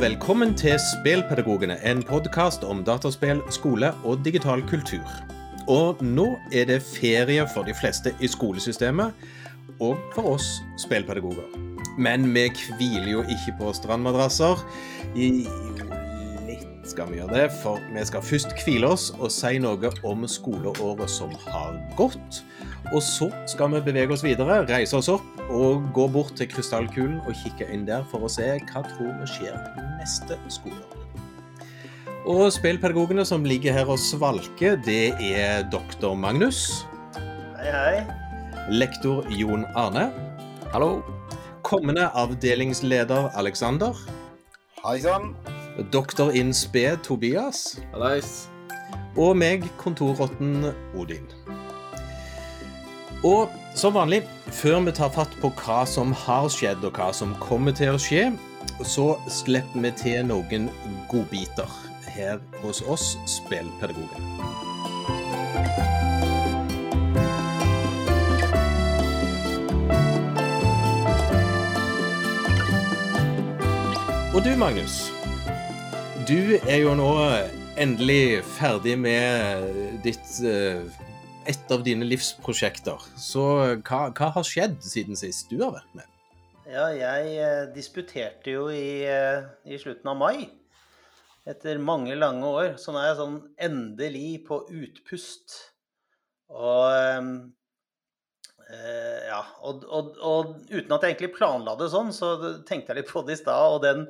velkommen til Spelpedagogene, en podkast om dataspill, skole og digital kultur. Og nå er det ferie for de fleste i skolesystemet, og for oss spillpedagoger. Men vi hviler jo ikke på strandmadrasser. I litt skal vi gjøre det, for vi skal først hvile oss og si noe om skoleåret som har gått. Og så skal vi bevege oss videre, reise oss opp og gå bort til krystallkulen og kikke inn der for å se hva tror vi skjer neste skoleår. Og spillpedagogene som ligger her og svalker, det er doktor Magnus. Hei, hei. Lektor Jon Arne. Hallo. Kommende avdelingsleder Alexander. Hei sann. Doktor in spe Tobias. Hallais. Og meg, kontorrotten Odin. Og som vanlig, før vi tar fatt på hva som har skjedd og hva som kommer til å skje, så slipper vi til noen godbiter her hos oss spillpedagoger. Og du, Magnus. Du er jo nå endelig ferdig med ditt eh, et av dine livsprosjekter. Så hva, hva, har skjedd siden sist du har vært med? Ja, jeg eh, disputerte jo i, eh, i, slutten av mai. Etter mange, lange år. Så nå er jeg sånn endelig på utpust. Og eh, ja, og, og, og, uten at jeg egentlig planla det sånn, så tenkte jeg litt på det i stad. Og den,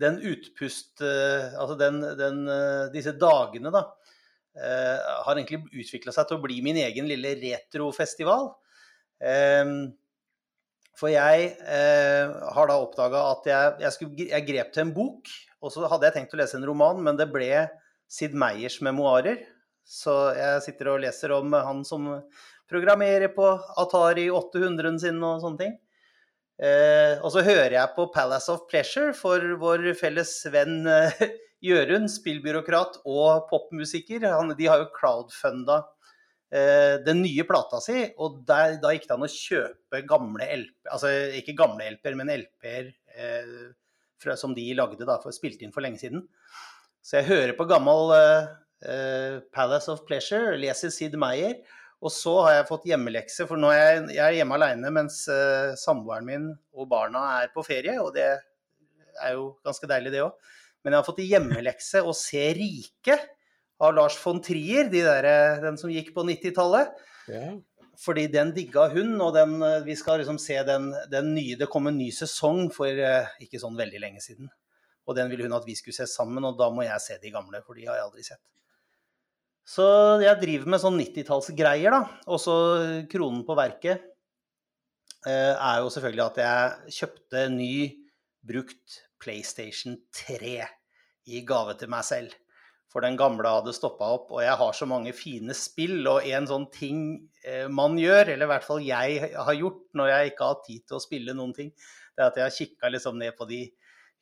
den utpust Altså den, den, disse dagene, da har egentlig utvikla seg til å bli min egen lille retrofestival. Uh, for jeg uh, har da oppdaga at jeg, jeg, skulle, jeg, grep til en bok, og så hadde jeg tenkt å lese en roman, men det ble Sid Meyers memoarer. Så jeg sitter og leser om han som programmerer på Atari 800-en sin og sånne ting. og så hører jeg på Palace of Pleasure for vår felles venn Jørund, spillbyråkrat og popmusiker, han, de har jo crowdfunda eh, den nye plata si. Og der, da gikk det an å kjøpe gamle LP, altså ikke gamle LP-er, men LP-er eh, som de lagde da, for spilte inn for lenge siden. Så jeg hører på gammel eh, Palace of Pleasure, leser Sid Meyer. Og så har jeg fått hjemmelekse, for nå er jeg, jeg er hjemme aleine mens uh, samboeren min og barna er på ferie. Og det er jo ganske deilig, det òg. Men jeg har fått i hjemmelekse å se 'Rike' av Lars von Trier, de der, den som gikk på 90-tallet. Ja. Fordi den digga hun, og den, vi skal liksom se den, den, nye Det kom en ny sesong for uh, ikke sånn veldig lenge siden. Og den ville hun at vi skulle se sammen, og da må jeg se de gamle, for de har jeg aldri sett. Så jeg driver med sånn 90-tallsgreier, da. Og så kronen på verket er jo selvfølgelig at jeg kjøpte ny, brukt PlayStation 3 i gave til meg selv. For den gamle hadde stoppa opp, og jeg har så mange fine spill. Og en sånn ting eh, man gjør, eller i hvert fall jeg har gjort når jeg ikke har hatt tid til å spille noen ting, det er at jeg har kikka liksom ned på de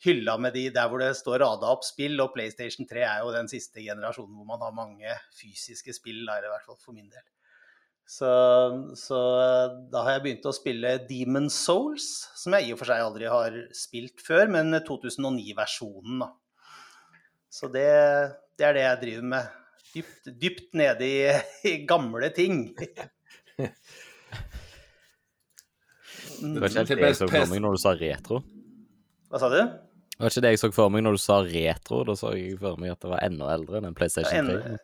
hylla med de der hvor det står rada opp spill, og PlayStation 3 er jo den siste generasjonen hvor man har mange fysiske spill, eller i hvert fall for min del. Så, så, da har jeg begynt å spille Demon Souls, som jeg i og for seg aldri har spilt før, men 2009-versjonen, da. Så det, det, er det jeg driver med. Dypt, dypt nede i, i gamle ting. Det var ikke det jeg så for meg når du sa retro. Hva sa du? Det var ikke det jeg så for meg når du sa retro. Da så jeg for meg at det var enda eldre enn en PlayStation 3.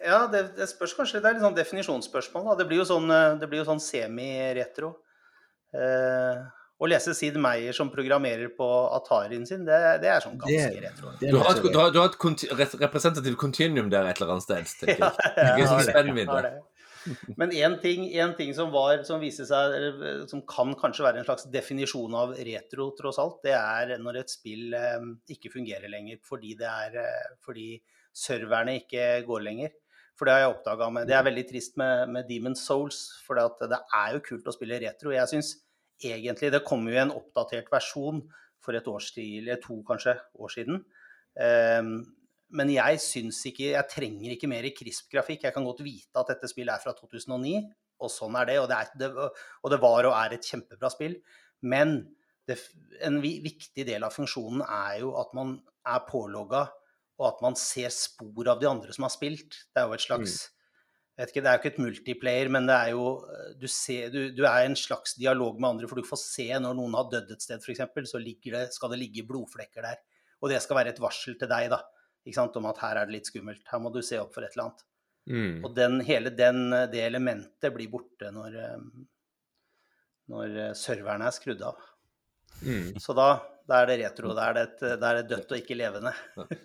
Ja, det, det, spørs kanskje. Det er litt sånn definisjonsspørsmål. Da. Det blir jo sånn, eh, sånn semi-retro. Eh, å lese Sid Meyer som programmerer på Atarien sin, det, det er sånn ganske det, retro. du, har et, du, har, du har et representativt continuum der et eller annet sted, tenker jeg. Ja, jeg har det, Men én ting, en ting som, var, som viser seg, som kan kanskje være en slags definisjon av retro, tross alt, det er når et spill eh, ikke fungerer lenger fordi, det er, eh, fordi serverne ikke går lenger. For det har jeg oppdaga Det er veldig trist med, med Demon's Souls, for det er jo kult å spille retro. Jeg syns egentlig Det kom jo en oppdatert versjon for et års tid, eller to kanskje, år siden. Um, men jeg syns ikke Jeg trenger ikke mer CRISP-grafikk. Jeg kan godt vite at dette spillet er fra 2009, og sånn er det. Og det, er, det, og det var og er et kjempebra spill. Men det, en viktig del av funksjonen er jo at man er pålogga, og at man ser spor av de andre som har spilt. Det er jo et slags mm. vet ikke, Det er jo ikke et multiplayer, men det er jo Du, ser, du, du er i en slags dialog med andre, for du får se når noen har dødd et sted, f.eks., så det, skal det ligge blodflekker der. Og det skal være et varsel til deg da, om at her er det litt skummelt. Her må du se opp for et eller annet. Mm. Og den, hele den, det elementet blir borte når, eh, når eh, serveren er skrudd av. Mm. Så da, da er det retro. Da er det, et, da er det dødt og ikke levende.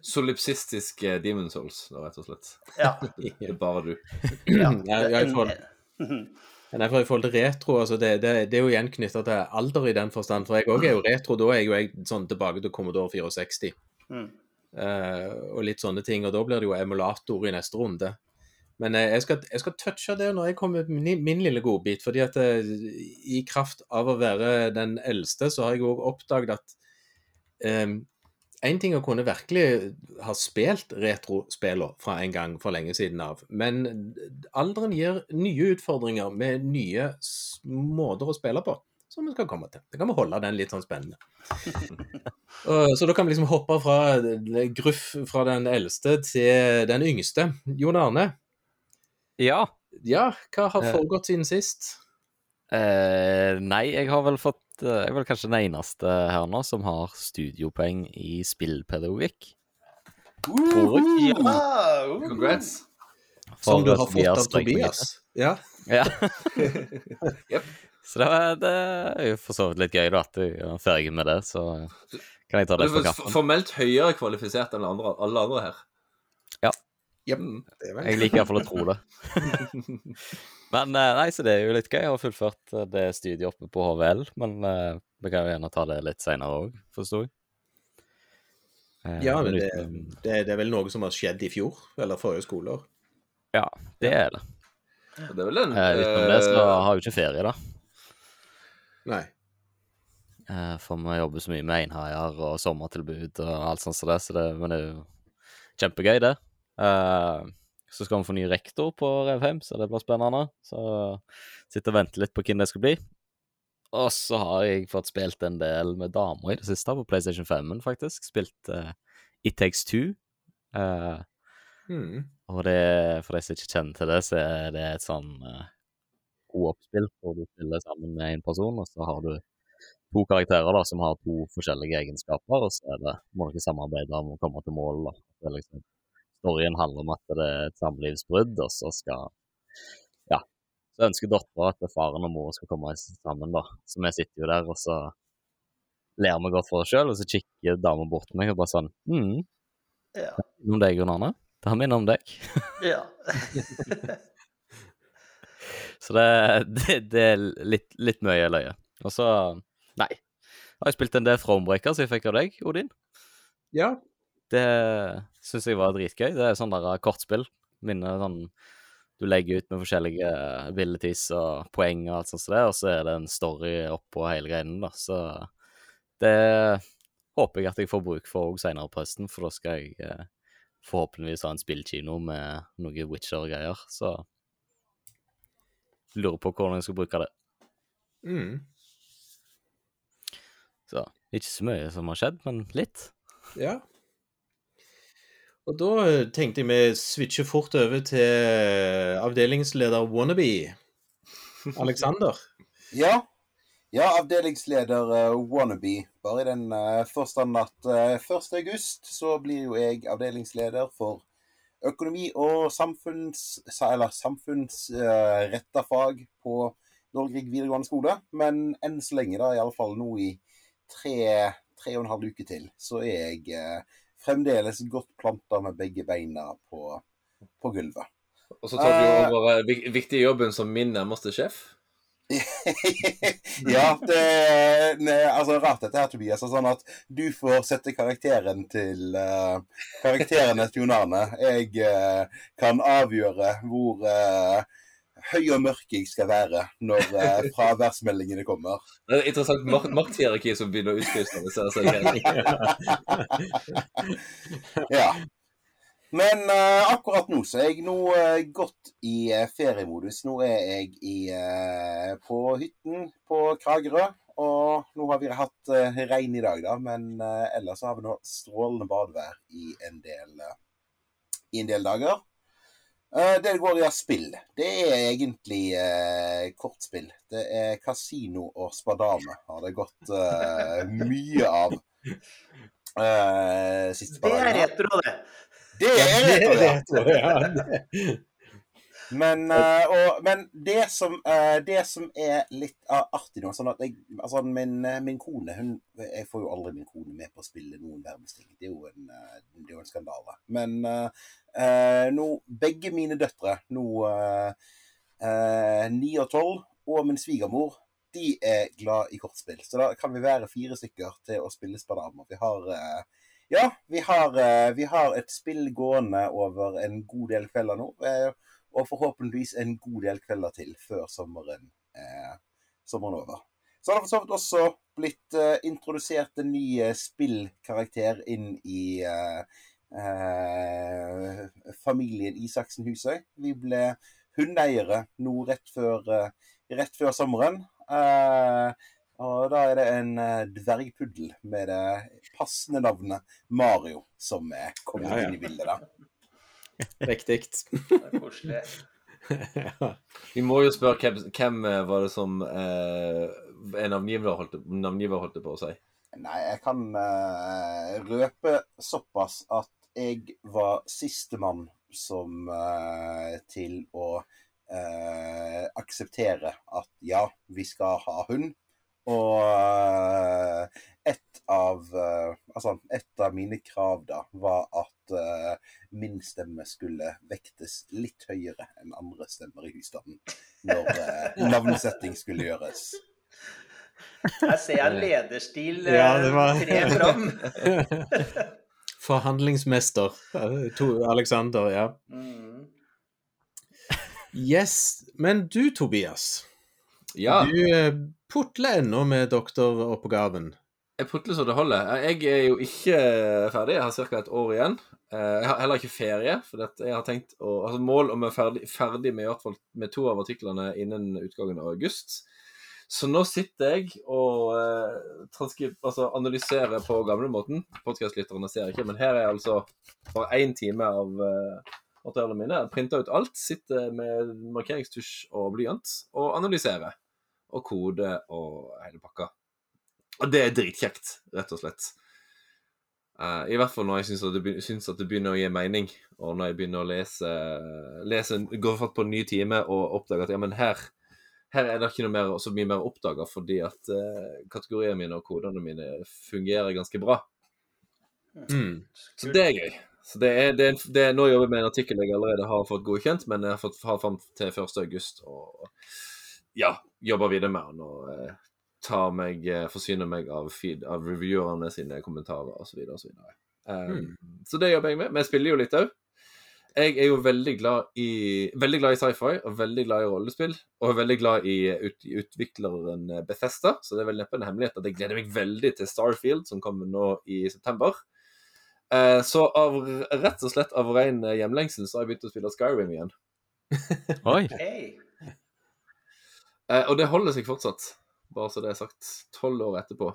Solipsistisk eh, Demon Souls, da, rett og slett. Ja. Er bare du. ja. Jeg i forhold- Nei, for I forhold til retro, altså det, det, det er jo igjen knytta til alder i den forstand. For jeg òg er jo retro. Da er jo jeg sånn tilbake til Commodore 64 Mm. Uh, og litt sånne ting. Og da blir det jo emulator i neste runde. Men eh, jeg, skal, jeg skal touche det når jeg kommer med min, min lille godbit. fordi at jeg, i kraft av å være den eldste, så har jeg òg oppdaget at Én ting å kunne virkelig ha spilt retrospillene fra en gang for lenge siden av, men alderen gir nye utfordringer med nye måter å spille på. Som vi skal komme til. Da kan vi holde den litt sånn spennende. Så da kan vi liksom hoppe fra eh, gruff fra den eldste til den yngste. Jon Arne, Ja. ja, hva har Eh. foregått siden sist? Eh, nei, jeg har vel fått eh, Jeg er vel kanskje den eneste her nå som har studiopoeng i spillpedagogikk. Tror jeg. Ja. Congrats. Som du har fått av Tobias? Ja. Ja. yep. Så det, var, det er jo for så vidt litt gøy, da, at jeg er ferdig med det. Så kan jeg ta det for kaffen. formelt høyere kvalifisert enn alle andre, alle andre her. Jep. Mm. Det er vel- Jeg liker iallfall å tro det. Men eh, nei, så det er jo litt gøy. Jeg har fullført eh, det studiet oppe på HVL, men vi kan jo gjerne ta det litt seinere òg, forsto jeg. Eh, Ja, men det, det, det er vel noe som har skjedd i fjor, eller forrige skoleår. Ja, det er det. Det er vel en Eh, utenom det så har jeg jo ikke ferie, da. Nei. Eh, for vi jobber så mye med einhaier og sommertilbud og alt sånt som det, så det, men det er jo kjempegøy, det. Eh, så skal vi få ny rektor på Revheim, så det blir spennende. Så sitter og venter litt på hvem det skal bli. Og så har jeg fått spilt en del med damer i det siste, på PlayStation 5-en, faktisk. Spilt uh, It Takes Two. Uh, Mm. og det, for de som ikke kjenner til det, så er det et sånn uh, co-op-spill hvor du spiller sammen med en person, og så har du to karakterer da, som har to forskjellige egenskaper, og så er det, må dere samarbeide om å komme til mål. da. Det er liksom, storyen handler om at det er et samlivsbrudd, og så skal Ja. Så ønsker dattera at faren og mor skal komme sammen, da. Så vi sitter jo der, og så ler vi godt for oss sjøl, og så kikker dama bort til meg og bare sånn Hm, Ja. om deg, Jon Arne? Det har minner om deg. ja. Så det, det, det er litt, litt mye løye. Og så Nei. Har jeg spilt en del Thronebreaker som jeg fikk av deg, Odin. Ja. Det syns jeg var dritgøy. Det er sånn der eh, kortspill. Minner sånn Du legger ut med forskjellige abilities og poeng og alt sånt som det, og så er det en story oppå hele greinen, da. Så det håper jeg at jeg får bruk for òg seinere på høsten, for da skal jeg eh, forhåpentligvis ha en spillkino med noe Witcher-greier. Så lurer på hvordan jeg skal bruke det. Mm. Så ikke så mye som har skjedd, men litt. Ja. Og da eh, tenkte jeg vi switcher fort over til avdelingsleder wannabe. Alexander. Ja. Ja, avdelingsleder uh, wannabe. Bare i den uh, forstand at uh, 1. august så blir jo jeg avdelingsleder for økonomi og samfunns... Eller samfunnsretta fag på Norgrig videregående skole. Men enn så lenge, da, iallfall nå i tre, tre og en halv uke til, så er jeg eh, fremdeles godt planta med begge beina på, på gulvet. Og så tar du over eh, viktige jobben som min nærmeste sjef. ja, det ne, altså rart dette her, Tobias. er Sånn at du får sette karakteren til uh, karakterene til Jon Arne. Jeg uh, kan avgjøre hvor eh, høy og mørk jeg skal være når uh, fraværsmeldingene kommer. Det er et interessant makt makthierarki som begynner å utkrystallisere seg. her. Ja. Men uh, akkurat nå så er jeg nå uh, godt i eh, feriemodus. Nå er jeg i, eh, på hytten på Kragerø. Og nå har vi hatt regn i dag, da, men ellers har vi nå strålende badevær i en del, i en del dager. Uh, det det går i spill, det er egentlig kortspill. Det er kasino og spadame har det gått mye av siste Det er dagene. retro, det. Det er retro, ja. retro, ja. Men, uh, og, men det, som, uh, det som er litt uh, artig nå sånn at jeg, altså min, eh, min kone hun, Jeg får jo aldri min kone med på å spille noen verdens ting. Det er jo en, eh, det er jo en skandale. Men eh, eh, nå Begge mine døtre, nå ni og tolv, og min svigermor, de er glad i kortspill. Så da kan vi være fire stykker til å spille spadamer. Vi har eh, ja, vi har, eh, vi har et spill gående over en god del kvelder nå. eh, Og forhåpentligvis en god del kvelder til før sommeren, eh, sommeren over. Så har det for så vidt også blitt eh, introdusert en ny eh, spillkarakter inn i eh, eh, familien Isaksen Husøy. Vi ble hundeeiere nå rett før, eh, rett før sommeren. Eh, og da er det en eh, dvergpuddel med det passende navnet Mario som er kommet Ja, ja. inn i bildet. da. Riktig. Koselig. ja. Vi må jo spørre hvem, hvem eh, var det som eh, en navngiver, holdt, navngiver, holdt det på å si. Nei, jeg kan eh, røpe såpass at jeg var sistemann som eh, til å eh, akseptere at ja, vi skal ha hund. Og eh, et av eh, Altså, et av mine krav da var at eh, min stemme skulle vektes litt høyere enn andre stemmer i husstanden når eh, navnsetting skulle gjøres. Her ser jeg en lederstil Ja, var- tre fram. Forhandlingsmester. eh, To, Alexander, ja. Mm. Yes. Men du, Tobias. Ja, Du eh, putler ennå med doktoroppgaven. jeg putler så det holder. Jeg er jo ikke ferdig. Jeg har ca. et år igjen. Eh, Jeg har heller ikke ferie. For jeg har tenkt å, altså Mål om å være ferdig, ferdig med, i hvert fall, med to av artiklene innen utgangen av august. Så nå sitter jeg og eh, altså analyserer på gamlemåten. Podkastlytterne ser ikke, men her er altså bare én time av eh, materialene mine. Printa ut alt, sitter med markeringstusj og blyant og analyserer. Og kode og hele pakka. Og det er dritkjekt, rett og slett. Uh, I hvert fall når jeg syns at, at det begynner å gi mening, og når jeg begynner å lese, lese Går fatt på en ny time og oppdager at ja, men her, her er det ikke noe mer, så mye mer å oppdage, fordi at eh, kategoriene mine og kodene mine fungerer ganske bra. Mm. Så det er gøy. Så det er, det er, det er, nå jobber jeg med en artikkel jeg allerede har fått godkjent, men jeg har fått har fram til 1. august og ja, jobber videre med den og eh, tar meg, eh, forsyner meg av, feed, av reviewerne sine kommentarer osv. så Um, Så det jobber jeg med. Men jeg spiller jo litt òg. Jeg er jo veldig glad i veldig glad i sci-fi og veldig glad i rollespill. Og veldig glad i ut, utvikleren Bethesda, så det er vel neppe en hemmelighet at jeg gleder meg veldig til Starfield, som kommer nå i september. Eh, så av, rett og slett av ren eh, hjemlengsel så har jeg begynt å spille Skyrim igjen. Oi. Eh, og det holder seg fortsatt, bare så det er sagt. Tolv år etterpå.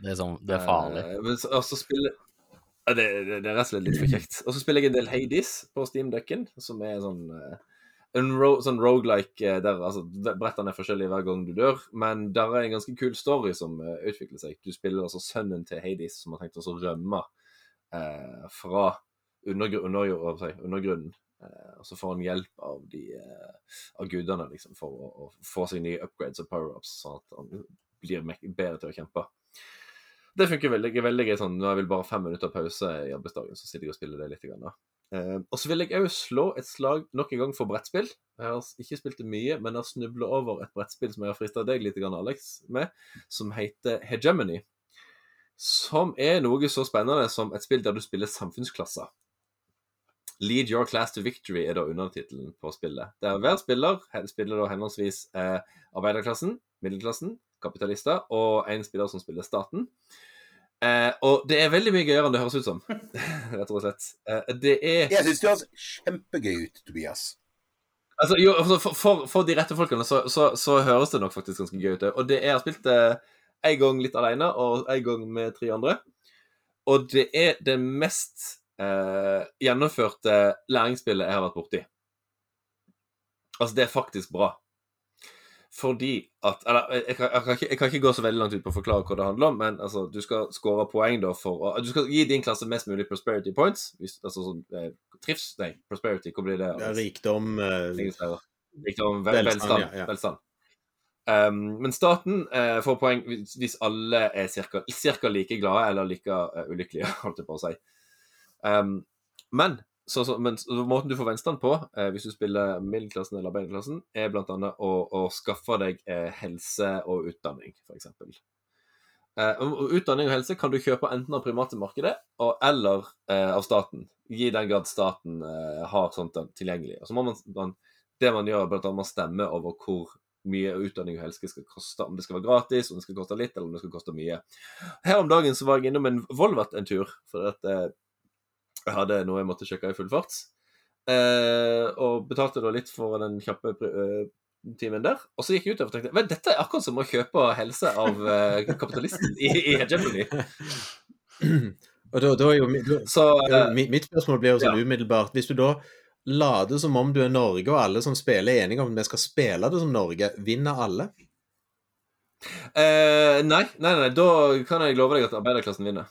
Det er, sånn, det er farlig. Eh, men så- og spiller det, det, det er rett og slett litt for kjekt. Og så spiller jeg en del Hades på Steam-ducken, som er sånn eh, en ro, sånn roguelike eh, der altså, brettene er forskjellige hver gang du dør, men der er en ganske kul story som uh, utvikler seg. Du spiller altså sønnen til Hades, som har tenkt å rømme uh, fra undergr under, si, undergrunnen. Uh, og så får han hjelp av, de, eh, av gudene liksom, for å, å få seg nye upgrades og power-ups, sånn at han blir bedre til å kjempe. Det funker veldig, veldig greit sånn. Nå vil jeg bare fem minutter pause i arbeidsdagen, så sitter jeg og spiller det litt. Grann, da. Eh, og så vil jeg òg slå et slag nok en gang for brettspill. Jeg har ikke spilt det mye, men jeg har snubla over et brettspill som jeg har frista deg litt, grann, Alex, med, som heter Hegemony. Som er noe så spennende som et spill der du spiller samfunnsklasser. Lead your class to victory er da undertittelen på spillet. Der hver spiller spiller da henholdsvis eh, arbeiderklassen, middelklassen, kapitalister og en spiller som spiller staten. Eh, og det er veldig mye gøyere enn det høres ut som, rett og slett. Eh, det er Jeg syns det høres kjempegøy ut, Tobias. Altså, jo, altså, for, for, for de rette folkene så, så, så høres det nok faktisk ganske gøy ut. Og det jeg har spilt det en gang litt alene og en gang med tre andre. Og det er det mest eh, gjennomførte læringsspillet jeg har vært borti. Altså, det er faktisk bra. Fordi at Eller jeg kan, jeg, kan ikke, jeg kan, ikke, gå så veldig langt ut på å forklare hva det handler om, men altså, du skal score poeng da for Du skal gi din klasse mest mulig prosperity points. Hvis, altså sånn eh, Trivs Nei, prosperity, hva blir det? Ja, rikdom eh, Rikdom, vel, velstand. Ja, ja. velstand. Um, men staten uh, får poeng hvis, hvis alle er ca. like glade eller like uh, ulykkelige, holdt jeg på å si. Um, men så, så, men så, måten du får vennstand på, eh, hvis du spiller middelklassen eller arbeiderklassen, er bl.a. Å, å skaffe deg eh, helse og utdanning, f.eks. Eh, utdanning og helse kan du kjøpe enten av private markedet og, eller eh, av staten. I den grad staten eh, har sånt tilgjengelig. Og så må man, man, det man gjør, er at man stemmer over hvor mye utdanning og helse skal koste. Om det skal være gratis, om det skal koste litt, eller om det skal koste mye. Her om dagen så var jeg innom en Volvat en tur. for eh, jeg hadde noe jeg måtte sjekke i full fart. Eh, og betalte da litt for den kjappe uh, timen der. Og så gikk jeg ut og tenkte men dette er akkurat som å kjøpe helse av eh, kapitalisten i, i Hegemony. Og da, da er jo da, så, uh, mitt, spørsmål blir jo sånn ja. umiddelbart Hvis du da later som om du er Norge, og alle som spiller er enige om at vi skal spille det som Norge, vinner alle? nei, nei, nei, da kan jeg love deg at arbeiderklassen vinner,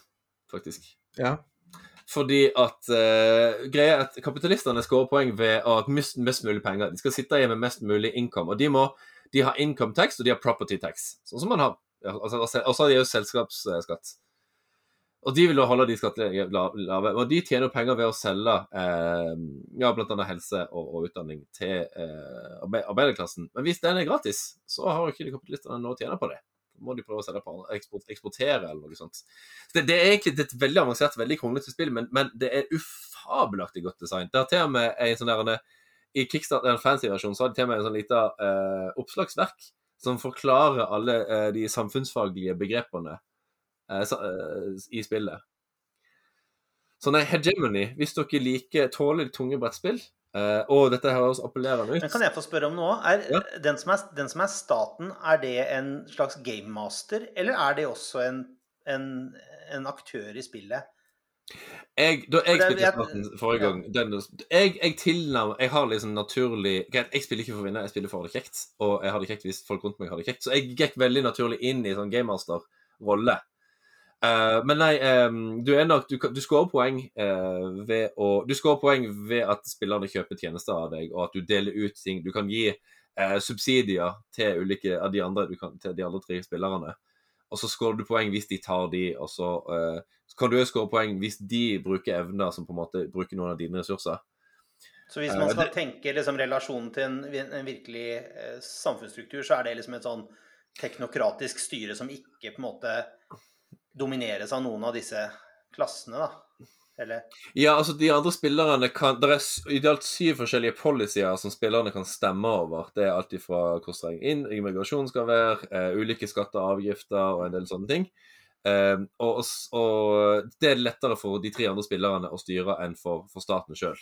faktisk. Ja. Fordi at uh, greia er at kapitalistene skårer poeng ved å ha mest, mest, mulig penger. De skal sitte igjen med mest mulig income. Og de må de har income tax og de har property tax. Sånn som man har. Og så har de jo selskapsskatt. Og de vil da holde de skattene lave. Og de tjener penger ved å selge eh, ja, bl.a. helse og, og, utdanning til eh, arbeiderklassen. Men hvis den er gratis, så har ikke de kapitalistene noe å tjene på det må de prøve å selge på eksport, eksportere, eller noe sånt. Det, det, er egentlig et veldig avansert, veldig kronglete spill, men, men, det er ufabelaktig godt design. Det har til og med en sånn der, I Kickstarter, en fancy versjon, så har de til og med en sånn lita uh, oppslagsverk som forklarer alle uh, de samfunnsfaglige begrepene uh, i spillet. Så nei, Hegemony, hvis dere liker tåler tunge brettspill, Uh, og dette høres appellerende ut. Men Kan jeg få spørre om noe? Er, ja. den, som er, den, som er, staten, er det en slags gamemaster, eller er det også en, en, en aktør i spillet? Jeg, da jeg spilte staten forrige gang ja. den, jeg, jeg tilnærmer Jeg har liksom naturlig Jeg spiller ikke for å vinne, jeg spiller for å ha det kjekt. Og jeg har det kjekt hvis folk rundt meg har det kjekt. Så jeg gikk veldig naturlig inn i sånn gamemaster-rolle. Uh, men nei, um, du, nok, du, du skårer poeng uh, ved å Du skårer poeng ved at spillerne kjøper tjenester av deg, og at du deler ut ting. Du kan gi uh, subsidier til ulike av de andre, kan, til de andre tre spillerne. Og så skårer du poeng hvis de tar de, og så, så kan du òg skåre poeng hvis de bruker evner som på en måte bruker noen av dine ressurser. Så hvis man skal tenke liksom, relasjonen til en, en virkelig samfunnsstruktur, så er det liksom et sånn teknokratisk styre som ikke på en måte domineres av noen av disse klassene, da? Eller? Ja, altså de andre spillerne kan Det er idealt syv forskjellige policyer som spillerne kan stemme over. Det er alt fra hvor streng inn immigrasjon skal være, uh, ulike skatter og avgifter og en del sånne ting. Uh, og, og, det er lettere for de tre andre spillerne å styre enn for, for staten sjøl.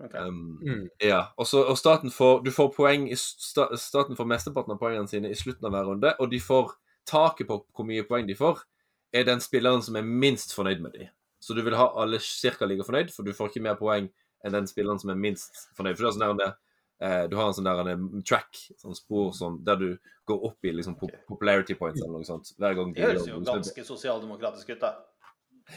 Okay. Um, mm. Ja, og, så, og staten får, du får poeng Staten får mesteparten av poengene sine i slutten av hver runde, og de får taket på hvor mye poeng de får, er den spilleren som er minst fornøyd med de. Så du vil ha alle cirka like fornøyd, for du får ikke mer poeng enn den spilleren som er minst fornøyd. For det er sånn der, eh, Du har en sånn der en track, sånn spor som, der du går opp i liksom, popularity points eller noe sånt. hver gang Det høres jo ganske sosialdemokratisk ut, da.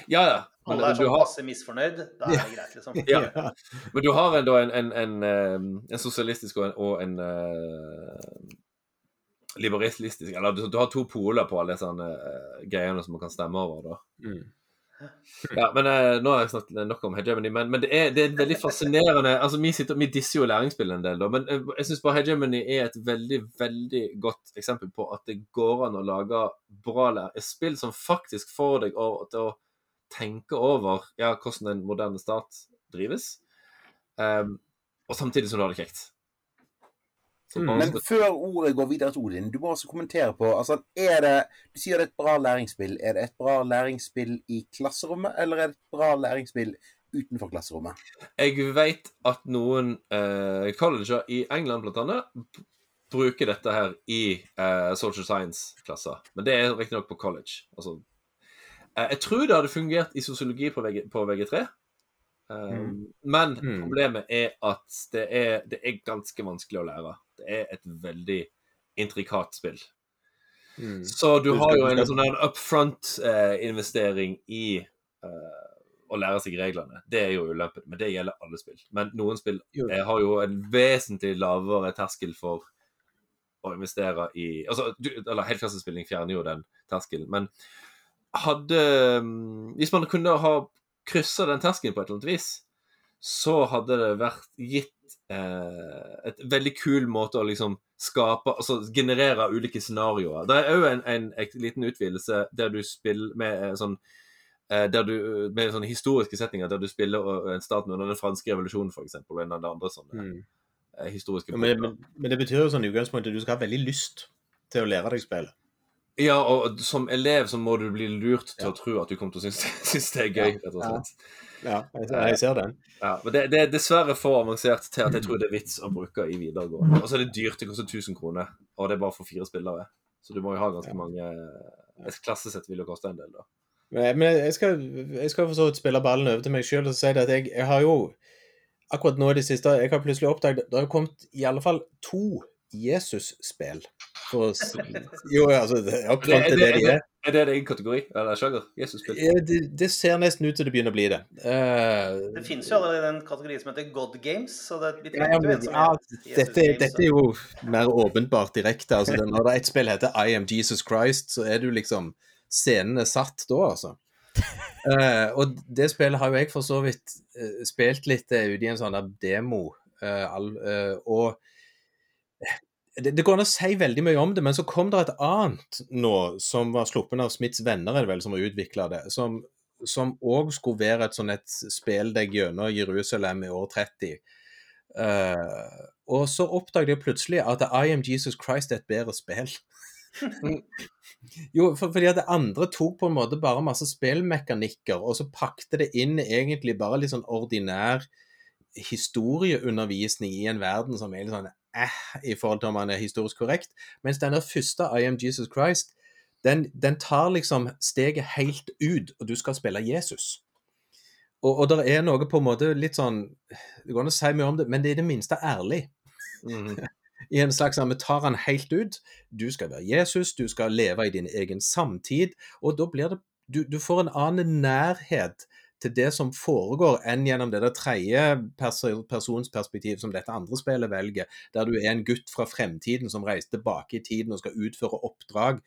Ja, ja. Men, Alle er sånn har... passe misfornøyd. Da er det greit, liksom. ja. Men du har en, en, en, en, en sosialistisk og en, og en uh, liberalistisk Eller du, du, har to poler på alle sånne uh, greiene som man kan stemme over, da. Mm. Ja, men uh, Nå har jeg snakket nok om hegemony, men, men det, er, det, er, veldig fascinerende altså Vi, sitter, vi disser jo læringsspill en del, da, men uh, jeg syns hegemony er et veldig veldig godt eksempel på at det går an å lage bra spill som faktisk får deg over, til å tenke over ja, hvordan en moderne stat drives, um, og samtidig som du har det kjekt. Mm. Men før ordet går videre til Odin, du må også kommentere på altså, er det, Du sier det er et bra læringsspill. Er det et bra læringsspill i klasserommet, eller er det et bra læringsspill utenfor klasserommet? Jeg vet at noen eh, colleger i England annet bruker dette her i eh, social science-klasser. Men det er riktignok på college. Altså, eh, jeg tror det hadde fungert i sosiologi på, VG, på VG3. Eh, Mm. Men Mm. problemet er at det er, det er ganske vanskelig å lære. Det er et veldig intrikat spill. Mm. Så du har jo en sånn upfront-investering i eh, å lære seg reglene. Det er jo ulempen, men det gjelder alle spill. Men noen spill eh, har jo en vesentlig lavere terskel for å investere i altså, du, eller Helklassespilling fjerner jo den terskelen, men hadde mm, Hvis man kunne ha kryssa den terskelen på et eller annet vis, så hadde det vært gitt eh, et veldig kul måte å liksom skape Altså generere ulike scenarioer. Det er òg en, en, en, liten utvidelse der du spiller med eh, sånn eh, du, med sånne historiske setninger der du spiller eh, en staten under den franske revolusjonen, f.eks., og en av de andre sånne Mm. eh, historiske Ja, men, men, men det betyr jo sånn i utgangspunktet at du skal ha veldig lyst til å lære deg spillet. Ja, og som elev så må du bli lurt til å tro at du kommer til å synes, synes det er gøy, rett og slett. Ja, jeg, jeg ser den. Ja, men det, det er dessverre for avansert til at jeg tror det er vits å bruke i videregående. Og så er det dyrt, det koster 1000 kroner, og det er bare for fire spillere. Så du må jo ha ganske mange Et klassesett vil jo koste en del, da. Men men jeg skal, jeg skal for så vidt spille ballen over til meg sjøl og si det at jeg, jeg har jo akkurat nå i det siste Jeg har plutselig oppdaget det har kommet i alle fall to Jesus-spill. For Jo, altså det er akkurat det, det de er. er det din kategori? Eller sjanger? Jesus-spill? Ja, Det, det ser nesten ut til det begynner å bli det. Uh, Det finnes jo allerede en kategori som heter God Games, så det, vi Ja, men, som ja, dette, Games, dette er jo mer åpenbart direkte. Altså, det- når det er et spill heter I am Jesus Christ, så er du liksom Scenen er satt da, altså. Uh, og det spillet har jo jeg for så vidt uh, spilt litt uh, ute i en sånn der demo. eh, all, og det, det går an å si veldig mye om det, men så kom det et annet nå, som var sluppet av Smiths venner, er det vel, som har utvikla det. Som òg skulle være et sånn et spill deg gjennom Jerusalem i år 30. Uh, og så oppdaget jeg plutselig at I Am Jesus Christ er et bedre spill. jo, for, fordi at det andre tok på en måte bare masse spillmekanikker, og så pakte det inn egentlig bare litt sånn ordinær historieundervisning i en verden som er litt sånn eh, i forhold til om han er historisk korrekt. Mens den der første I Am Jesus Christ, den, den tar liksom steget helt ut, og du skal spille Jesus. Og, og det er noe på en måte litt sånn Det går an å si mye om det, men det er i det minste ærlig. Mm. I en slags sånn, Vi tar han helt ut. Du skal være Jesus, du skal leve i din egen samtid. Og da blir det Du, du får en annen nærhet til det som foregår, enn gjennom det der tredje pers persons perspektiv som dette andre spillet velger, der du er en gutt fra fremtiden som reiser tilbake i tiden og skal utføre oppdrag.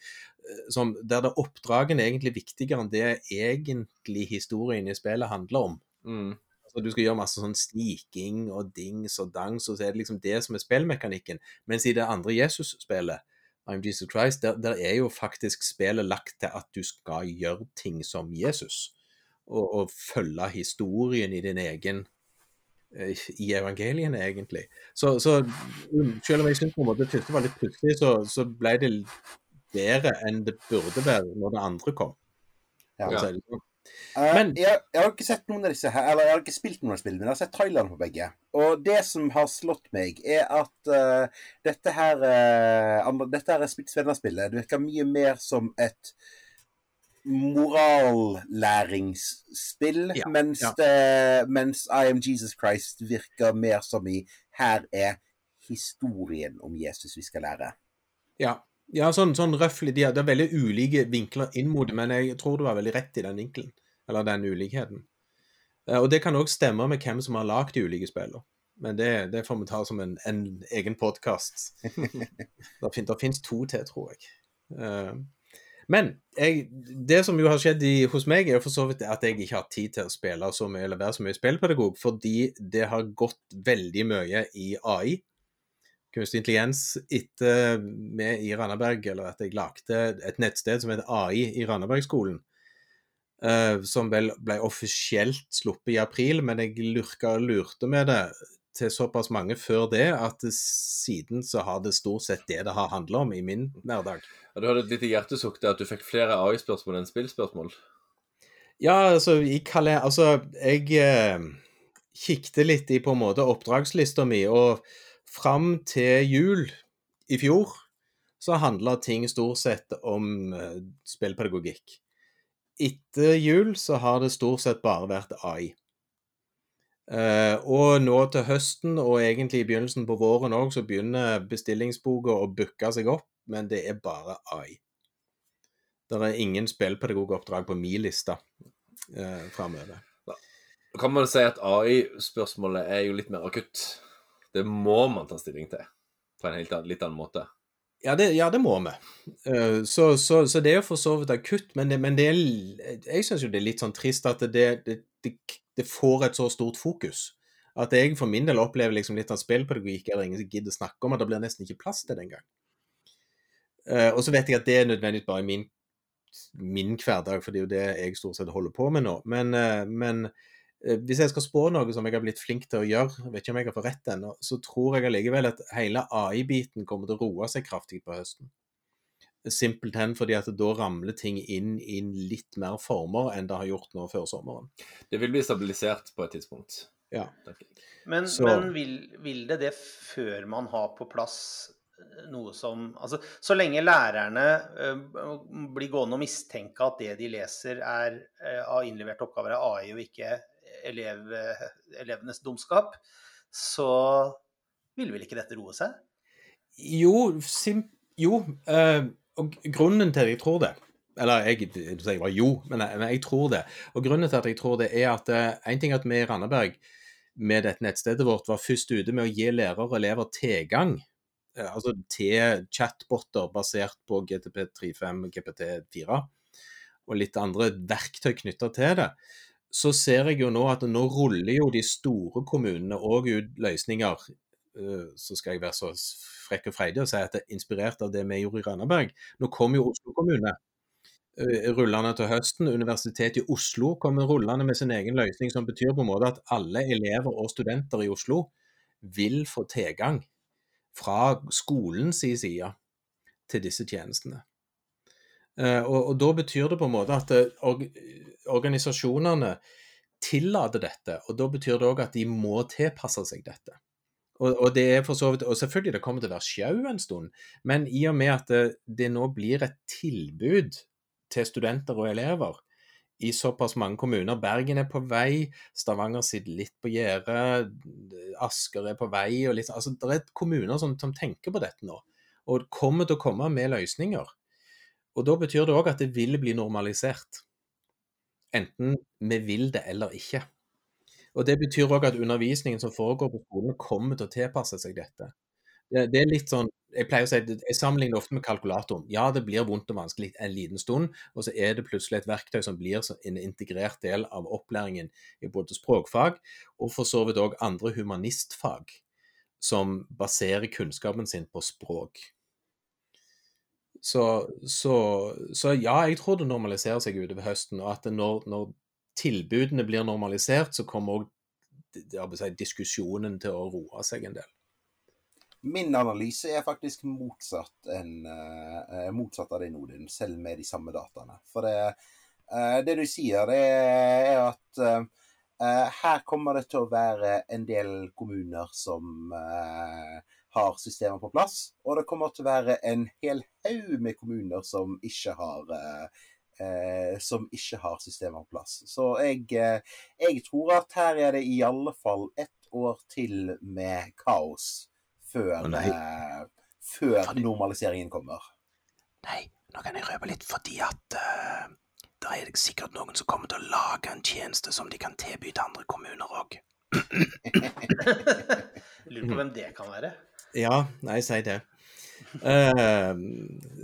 eh, Som, der det oppdragene er egentlig viktigere enn det egentlig historien i spillet handler om. Mm. Altså, du skal gjøre masse sånn sniking og dings og dangs, og så er det liksom det som er spillmekanikken. Mens i det andre Jesus-spillet, I'm Jesus Christ, der, der er jo faktisk spillet lagt til at du skal gjøre ting som Jesus. Og, og følge historien i din egen eh, i evangeliene, egentlig. Så, så mm, selv om jeg syns det første var litt plutselig, så, så ble det bedre enn det burde være når det andre kom. Ja. å. Eh, Men- jeg, jeg har ikke sett noen av disse her, eller jeg har ikke spilt noen av spillene, men jeg har sett trailerne på begge. Og det som har slått meg, er at uh, dette her uh, Dette her er. Det virker mye mer som et morallæringsspill, Ja, mens, ja. Det, mens I Am Jesus Christ virker mer som i Her er historien om Jesus vi skal lære. Ja, ja sånn, sånn røffelig. De hadde veldig ulike vinkler inn mot det, men jeg tror du var veldig rett i den vinkelen. Eller den ulikheten. Eh, Og det kan òg stemme med hvem som har lagd de ulike spillene. Men det, det får vi ta som en, en egen podkast. det, fins to til, tror jeg. Men jeg, det som jo har skjedd i, hos meg, er for så vidt at jeg ikke har tid til å spille så mye eller være så mye spillpedagog, fordi det har gått veldig mye i AI kunstig intelligens etter vi i Randaberg, eller at jeg lagde et nettsted som heter AI i Randabergskolen. Uh, som vel ble offisielt sluppet i april, men jeg lurka og lurte med det til såpass mange før det at siden så har det stort sett det det har handla om i min hverdag. Ja, du hadde et lite hjertesukk der at du fikk flere AI-spørsmål enn spillspørsmål. Ja, altså, i kalender... Altså, jeg eh, kikket litt i på en måte oppdragslista mi, og fram til jul i fjor så handla ting stort sett om eh, spillpedagogikk. Etter jul så har det stort sett bare vært AI. Eh, og nå til høsten, og egentlig i begynnelsen på våren òg, så begynner bestillingsboka å booke seg opp, men det er bare AI. Det er ingen spillpedagogoppdrag på min liste uh, framover. Kan man si at AI-spørsmålet er jo litt mer akutt. Det må man ta stilling til på en helt annen, litt annen måte. Ja, det, ja, det må vi. Eh, så, så, så, det er jo for så vidt akutt, men, det, men det er, jeg syns jo det er litt sånn trist at det, det, får et så stort fokus. At jeg for min del opplever liksom litt av spillpedagogikk eller ingen som gidder snakke om, at det blir nesten ikke plass til det engang. Uh, og så vet jeg at det er nødvendigvis bare i min min hverdag, for det er jo det jeg stort sett holder på med nå. Men, eh, men eh, hvis jeg skal spå noe som jeg har blitt flink til å gjøre, jeg vet ikke om jeg har fått rett ennå, så tror jeg allikevel at hele AI-biten kommer til å roe seg kraftig på høsten. Simpelthen fordi at da ramler ting inn i litt mer former enn det har gjort nå før sommeren. Det vil bli stabilisert på et tidspunkt. Ja. Men, men vil, vil, det det før man har på plass noe som Altså, så lenge lærerne uh, blir gående og mistenke at det de leser er uh, av innleverte oppgaver er AI og ikke elev, elevenes dumskap, så vil vel ikke dette roe seg? Jo, sim, jo og grunnen til at jeg tror det eller jeg, jeg bare jo, men jeg, men jeg, tror det. Og grunnen til at jeg tror det, er at en ting er at vi i Randaberg med dette nettstedet vårt var først ute med å gi lærere og elever tilgang Eh, altså til chatboter basert på GTP35, GPT4 og litt andre verktøy knytta til det, så ser jeg jo nå at nå ruller jo de store kommunene òg ut løsninger. Eh, så skal jeg være så frekk og freidig og si at det er inspirert av det vi gjorde i Randaberg. Nå kommer jo Oslo kommune eh, rullende til høsten. Universitetet i Oslo kommer rullende med sin egen løsning, som betyr på en måte at alle elever og studenter i Oslo vil få tilgang fra skolens side til disse tjenestene. Eh, og, og, Da betyr det på en måte at eh, organisasjonene tillater dette. og Da betyr det òg at de må tilpasse seg dette. Og, og, det er for så vidt, og selvfølgelig det kommer til å være sjau en stund, men i og med at det, det nå blir et tilbud til studenter og elever, i såpass mange kommuner. Bergen er på vei, Stavanger sitter litt på gjerdet, Asker er på vei. og litt, altså Det er kommuner som, som, tenker på dette nå, og kommer til å komme med løsninger. Og Da betyr det òg at det vil bli normalisert. Enten vi vil det eller ikke. Og Det betyr òg at undervisningen som foregår på skolen, kommer til å tilpasse seg dette. Det, er litt sånn Jeg pleier å si, jeg sammenligner ofte med kalkulatoren. Ja, det blir vondt og vanskelig en liten stund, og så er det plutselig et verktøy som blir en integrert del av opplæringen i både språkfag og for så vidt òg andre humanistfag, som baserer kunnskapen sin på språk. Så, så, så, ja, jeg tror det normaliserer seg utover høsten. Og at når, når tilbudene blir normalisert, så kommer òg si, diskusjonen til å roe seg en del. Min analyse er faktisk motsatt, en, uh, motsatt av din, Odin, selv med de samme dataene. For det, uh, det du sier, det er at uh, her kommer det til å være en del kommuner som har systemer på plass. Og det kommer til å være en hel haug med kommuner som ikke har som ikke har systemer på plass. Så jeg, jeg tror at her er det i alle fall ett år til med kaos før, eh, før fordi... normaliseringen kommer. Nei, nå kan jeg røpe litt fordi at uh, det er sikkert noen som kommer til å lage en tjeneste som de kan tilby til andre kommuner òg. Lurer på hvem det kan være. Ja, nei, si det. Uh,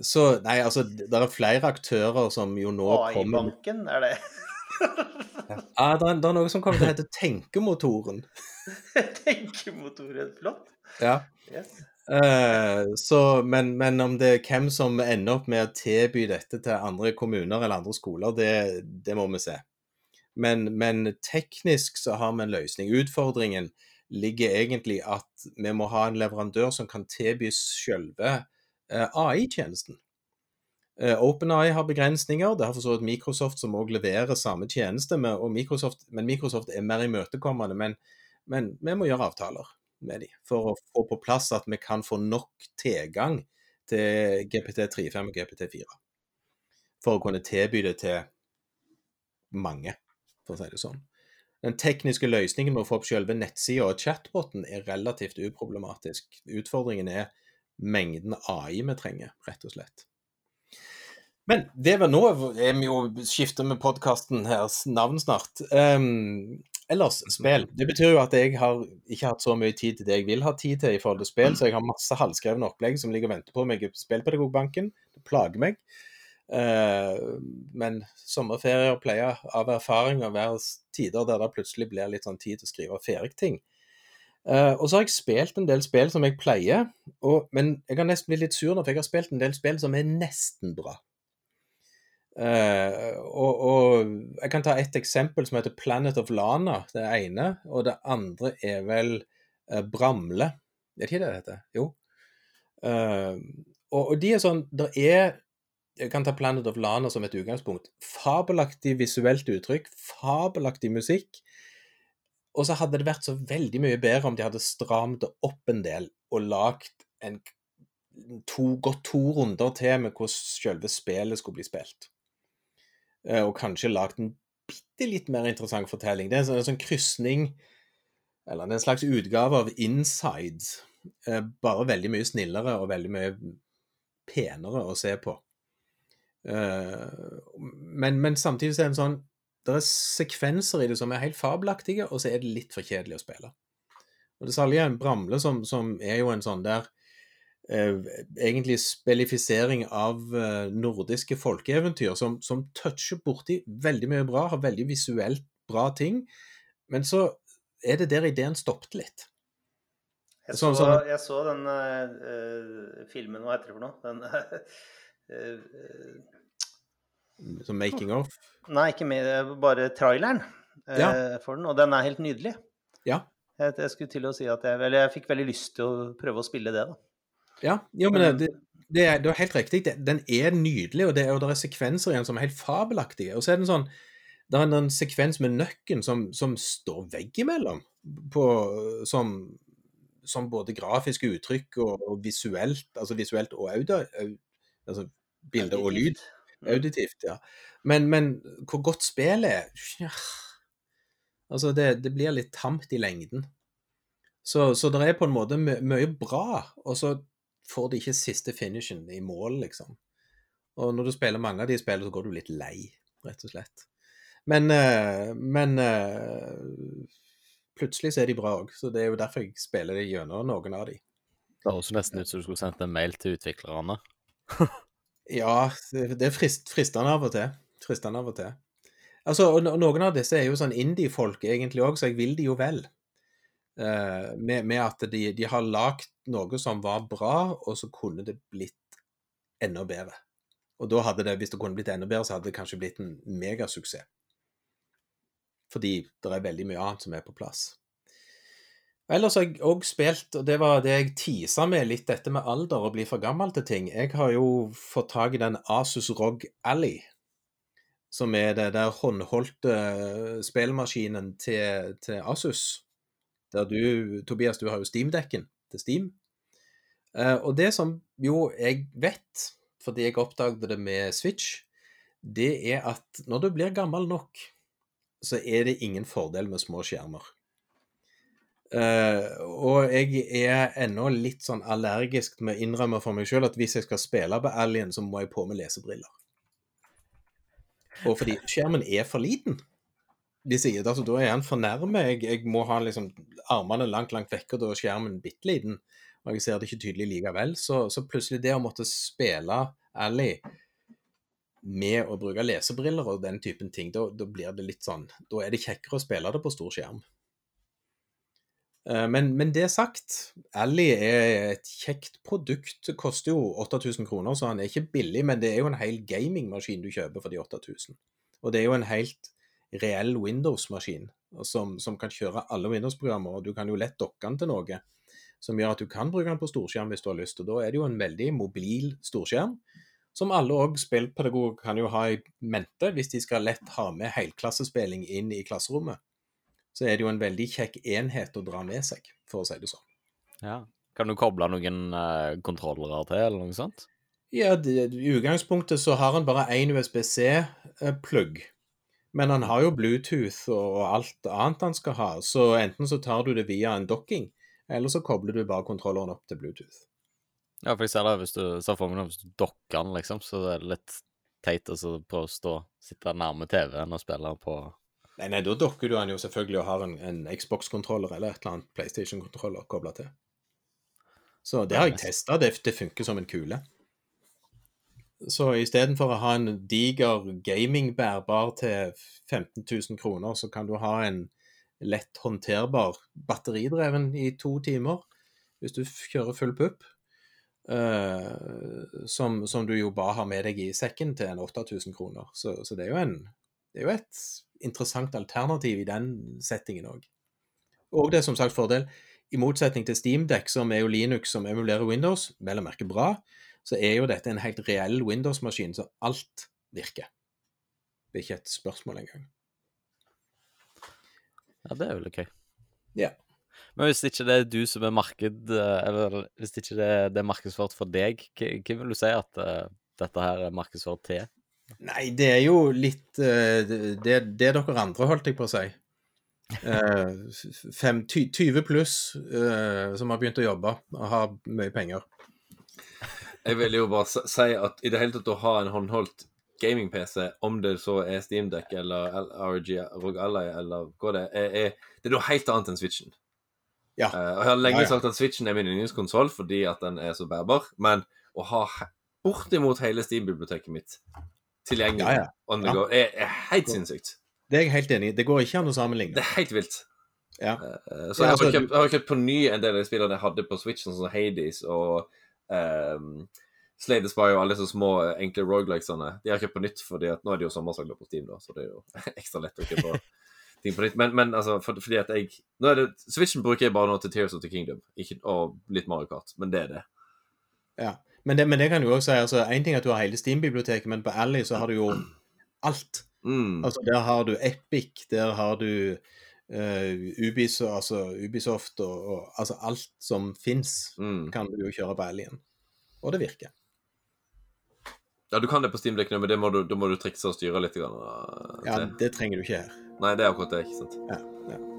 så Nei, altså, det er flere aktører som jo nå kommer AI-banken, er det? ja, det er, det er, noe som kommer til å hete Tenkemotoren. Tenkemotoren, flott. Ja. Yes. Uh, så, men, men, om det er hvem som ender opp med å tilby dette til andre kommuner eller andre skoler, det, det må vi se. Men, men, teknisk så har vi en løsning. Utfordringen ligger egentlig at vi må ha en leverandør som kan tilby selve uh, AI-tjenesten. OpenAI har begrensninger. Det har for så vidt Microsoft som òg leverer samme tjeneste, med, Microsoft, men Microsoft er mer imøtekommende. Men, men vi må gjøre avtaler med dem for å få på plass at vi kan få nok tilgang til GPT35 og GPT4. For å kunne tilby det til mange, for å si det sånn. Den tekniske løsningen med å få opp selve nettsida og chatboten er relativt uproblematisk. Utfordringen er mengden AI vi trenger, rett og slett. Men det var nå er vi jo skifter med podkasten her navn snart. Um, ellers, spill. Det betyr jo at jeg har ikke hatt så mye tid til det jeg vil ha tid til i forhold til spill, så jeg har masse halvskrevne opplegg som ligger og venter på meg i Spillpedagogbanken. Det plager meg. Uh, men sommerferier pleier av erfaring å være tider der det plutselig blir litt sånn tid til å skrive ferdig ting. Uh, og så har jeg spilt en del spill som jeg pleier, og, men jeg har nesten blitt litt sur nå, for jeg har spilt en del spill som er nesten bra. Uh, og, og, jeg kan ta et eksempel som heter Planet of Lana, det ene. Og det andre er vel Bramle. Er det ikke det det heter? Jo. Og, og, de er sånn Det er Jeg kan ta Planet of Lana som et utgangspunkt. Fabelaktig visuelt uttrykk, fabelaktig musikk. Og så hadde det vært så veldig mye bedre om de hadde stramt det opp en del og lagd en to, gått to runder til med hvordan selve spillet skulle bli spilt. Eh, og kanskje lagd en bitte litt mer interessant fortelling. Det er en sånn, en sånn krysning, eller er en slags utgave av Inside, eh, bare veldig mye snillere og veldig mye penere å se på. Eh, men, men samtidig så er det en sånn det er sekvenser i det som er helt fabelaktige, og så er det litt for kjedelig å spille. Og Det særlige er en Bramle, som, som er jo en sånn der Eh, egentlig spelifisering av eh, nordiske folkeeventyr, som, som toucher borti veldig mye bra, har veldig visuelt bra ting. Men så er det der ideen stoppet litt. Jeg så, sånn, sånn, jeg så den uh, filmen, hva heter det for noe? Den uh, Som making of? Nei, ikke med, bare traileren uh, ja. for den. Og den er helt nydelig. Ja. Jeg, jeg, skulle til å si at jeg, eller jeg fikk veldig lyst til å prøve å spille det, da. Ja, jo, men det, det, er, det, er, helt riktig. Den er nydelig, og det, og det er sekvenser igjen som er helt fabelaktige. Og så er det en sånn det er en, sekvens med nøkken som, som står veggimellom, på, som, som både grafiske uttrykk og, og, visuelt, altså visuelt og audio, altså bilder og lyd. Auditivt, ja. Men, men hvor godt spillet er ja. Altså, det, det, blir litt tamt i lengden. Så, så det er på en måte mye bra. Og så får de ikke siste finishen i mål, liksom. Og når du spiller mange av de spillene, så går du litt lei, rett og slett. Men, uh, men uh, plutselig så er de bra òg, så det er jo derfor jeg spiller det gjennom noen av de. Det høres nesten ut som du skulle sendt en mail til utviklerne. ja, det, er frist, fristende av og til. Fristende av og til. Altså, og Noen av disse er jo sånn indie-folk egentlig òg, så jeg vil de jo vel. Uh, med, med, at de, de har lagd noe som var bra, og så kunne det blitt enda bedre. Og da hadde det, hvis det kunne blitt enda bedre, så hadde det kanskje blitt en megasuksess. Fordi det er veldig mye annet som er på plass. Ellers har jeg òg spilt, og det var det jeg tisa med litt, dette med alder og bli for gammel til ting. Jeg har jo fått tak i den Asus ROG Alley, som er det der håndholdte spillmaskinen til, til Asus der du, Tobias, du har jo Steam-dekken til Steam. Uh, og det som jo jeg vet, fordi jeg oppdaget det med Switch, det er at når du blir gammel nok, så er det ingen fordel med små skjermer. Uh, og jeg er ennå litt sånn allergisk med å innrømme for meg sjøl at hvis jeg skal spille på Alien, så må jeg på med lesebriller. Og fordi skjermen er for liten de sier altså, da er han for nærme. Jeg, jeg, må ha liksom armene langt, langt vekk, og da er skjermen bitte liten. Og jeg ser det ikke tydelig likevel. Så, så plutselig det å måtte spille Ally med å bruke lesebriller og den typen ting, da, da, blir det litt sånn Da er det kjekkere å spille det på stor skjerm. Eh, men, men det sagt, Ally er et kjekt produkt. Koster jo 8000 kroner, så han er ikke billig. Men det er jo en hel gamingmaskin du kjøper for de 8000. Og det er jo en helt reell Windows-maskin som, som, kan kjøre alle Windows-programmer. og Du kan jo lett dokke den til noe som gjør at du kan bruke den på storskjerm hvis du har lyst. og Da er det jo en veldig mobil storskjerm. som alle òg spillpedagoger kan jo ha i mente hvis de skal lett ha med helklassespilling inn i klasserommet. Så er det jo en veldig kjekk enhet å dra med seg, for å si det sånn. Ja. Kan du koble noen uh, kontrollere til, eller noe sånt? Ja, det, I utgangspunktet så har han bare én USBC-plugg. Men han har jo Bluetooth og alt annet han skal ha, så enten så tar du det via en docking, eller så kobler du bare kontrolleren opp til Bluetooth. Ja, for jeg ser det hvis du ser for meg hvis du dokker den, liksom, så er det litt teit å prøve å stå, sitte nærme TV-en og spille på Nei, nei, da dokker du han jo selvfølgelig og har en, en Xbox-kontroller eller et eller annet PlayStation-kontroller kobla til. Så det har jeg testa, det, det funker som en kule. Så istedenfor å ha en diger gaming-bærbar til 15 000 kroner, så kan du ha en lett håndterbar batteridreven i to timer, hvis du kjører full pupp. Uh, som, som du jo bare har med deg i sekken til en 8000 kroner. Så, så det, er jo en, det er jo et interessant alternativ i den settingen òg. Og det er som sagt fordel. I motsetning til Steamdeck, som er jo Linux som emulerer Windows, vel å merke bra, så er jo dette en helt reell Windows-maskin, så alt virker. Det er ikke et spørsmål engang. Ja, det er jo litt gøy. Ja. Men hvis ikke det er du som er marked, eh, eller hvis ikke det, det er markedsført for deg, hva vil du si at eh, dette her er markedsført til? Nei, det er jo litt eh, det, det dere andre, holdt jeg på å si. Uh, fem, ty, 20 pluss uh, som har begynt å jobbe og har mye penger. Jeg vil jo bare si at i det hele tatt å ha en håndholdt gaming-PC, om det så er Steamdeck eller RG ROG Ally eller hva det er, er, det er noe helt annet enn Switchen. Ja. Uh, og jeg har lenge Ja, ja. sagt at Switchen er min yndlingskonsoll fordi at den er så bærbar, men å ha bortimot hele Steam-biblioteket mitt tilgjengelig Ja, ja. on the Ja. go, er, er helt sinnssykt. Det er jeg helt enig i. Det går ikke an å sammenligne. Det er helt vilt. Ja. Eh, Ja, så jeg har, altså, kjøpt, jeg har kjøpt på ny en del av de spillene jeg hadde på Switch, sånn som Hades og um, Slay the Spy og alle så små eh, enkle rogelikesene. De har jeg kjøpt på nytt, fordi at nå er det jo sommersalg på Steam, da, så det er jo ekstra lett å kjøpe ting på nytt. Men, men altså, for, fordi at jeg nå er det, Switchen bruker jeg bare nå til Tears of the Kingdom ikke, og litt Mario Kart, men det er det. Ja. Men det, men det kan du også si. altså, En ting er at du har hele Steam-biblioteket, men på Ally så har du jo alt. Mm. Altså, Der har du Epic, der har du uh, Ubisoft, altså, Ubisoft og, og altså alt som fins, Mm. kan du jo kjøre på Allyen. Og det virker. Ja, du kan det på Steam-dekk men det må du, da må du trikse og styre litt. Grann, uh, Ja. Det trenger du ikke her. Nei, det er akkurat det, ikke sant. Ja, ja.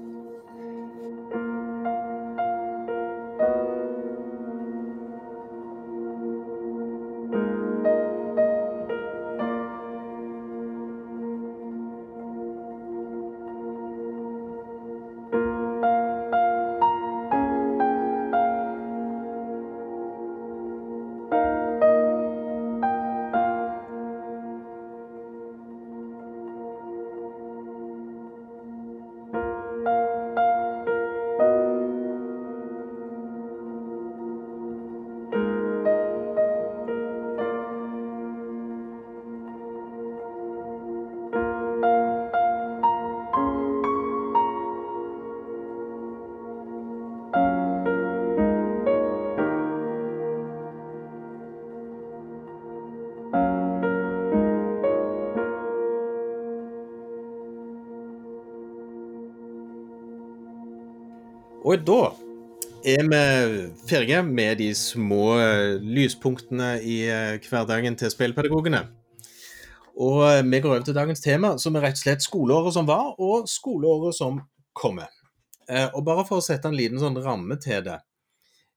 4G med de små eh, lyspunktene i eh, hverdagen til spillpedagogene. Og eh, vi går over til dagens tema, som er rett og slett skoleåret som var, og skoleåret som kommer. Og bare for å sette en liten sånn ramme til det.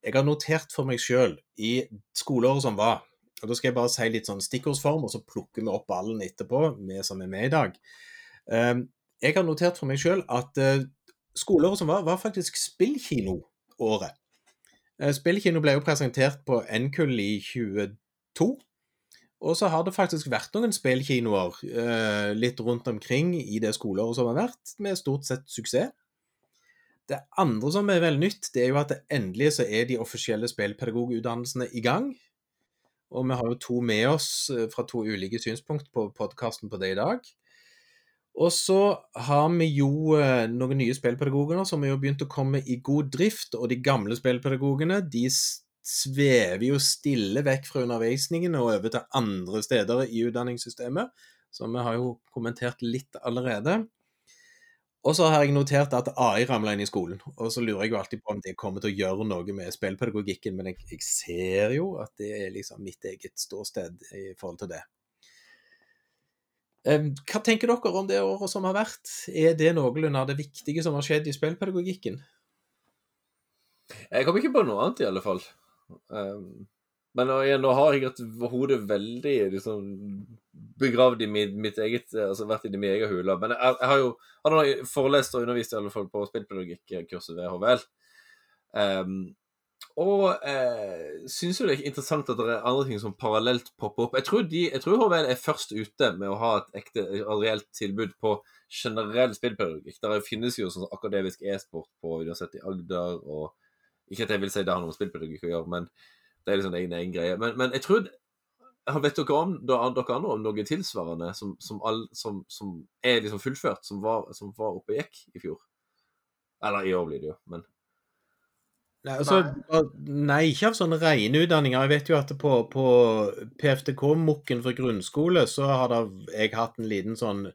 Jeg har notert for meg sjøl i skoleåret som var, og da skal jeg bare si litt sånn stikkordsform, og så plukker vi opp ballen etterpå, vi som er med i dag. Jeg har notert for meg sjøl at skoleåret som var, var faktisk spillkinoåret. Eh, Spillkino ble jo presentert på NKUL i 22. Og så har det faktisk vært noen spillkinoer eh, litt rundt omkring i det skoleåret som har vært, med stort sett suksess. Det andre som er veldig nytt, det er jo at endelig så er de offisielle spillpedagogutdannelsene i gang. Og vi har jo to med oss eh, fra to ulike synspunkt på podkasten på det i dag. Og så har vi jo eh, noen nye spillpedagoger som har begynt å komme i god drift, og de gamle spillpedagogene de svever jo stille vekk fra undervisningen og over til andre steder i utdanningssystemet. Så vi har jo kommentert litt allerede. Og så har jeg notert at AI ramla inn i skolen. Og så lurer jeg jo alltid på om det kommer til å gjøre noe med spillpedagogikken, men jeg, jeg ser jo at det er liksom mitt eget ståsted i forhold til det. Hva tenker dere om det året som har vært? Er det noenlunde av det viktige som har skjedd i spillpedagogikken? Jeg kommer ikke på noe annet, i alle fall. Men igjen, nå har jeg hatt hodet veldig liksom, begravd i mitt, eget Altså vært i min egen hule. Men jeg, jeg har jo han har forelest og undervist i alle fall på spillpedagogikkurset ved HVL. Og eh, syns jo det er interessant at det er andre ting som parallelt popper opp. Jeg tror, de, jeg tror HVL er først ute med å ha et ekte, et reelt tilbud på generell spillpedagogikk. Der finnes jo sånn akademisk e-sport på Universitetet i Agder, og ikke at jeg vil si det har noe med spillpedagogikk å gjøre, men det er liksom en egen greie. Men, men jeg tror Vet dere om dere andre om noe tilsvarende som, som, all, som, som er liksom fullført, som var, som var oppe og gikk i fjor? Eller i år blir det jo, men Nei, altså, nei, ikke av sånne rene utdanninger. Jeg vet jo at på, på PFTK-mukken for grunnskole så har da jeg hatt en liten sånn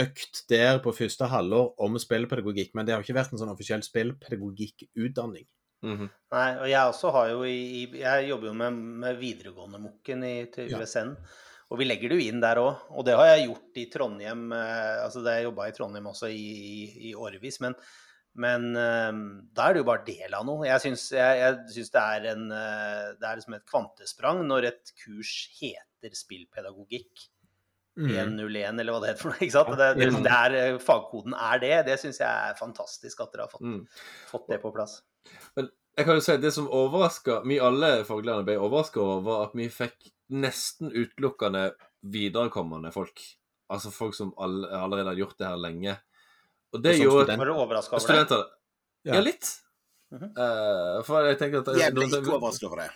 økt der på første halvår om spillpedagogikk, men det har ikke vært en sånn offisiell spillpedagogikkutdanning. mm -hmm. Nei, og jeg også har jo i Jeg jobber jo med, med videregående-mukken til Ja. USN. Og vi legger det jo inn der òg. Og det har jeg gjort i Trondheim. Altså Altså har jeg jobba i Trondheim også i, i, i årevis. Men, men eh, da er det jo bare del av noe. Jeg syns, jeg, jeg syns det er en eh, Det er liksom et kvantesprang når et kurs heter spillpedagogikk. Mm. 101, eller hva det heter for noe. Det, det, det er, eh, fagkoden er det. Det syns jeg er fantastisk at dere har fått, Mm. fått det på plass. Jeg kan jo si Det som overraska Vi alle faglærerne ble overraska over, var at vi fikk nesten utelukkende viderekommende folk. Altså folk som all, allerede har gjort det her lenge. Og det som gjorde student. Var du overraska over det? Ja. Ja, litt. Uh -huh. uh, for jeg tenker at Jeg ble ikke overraska over det.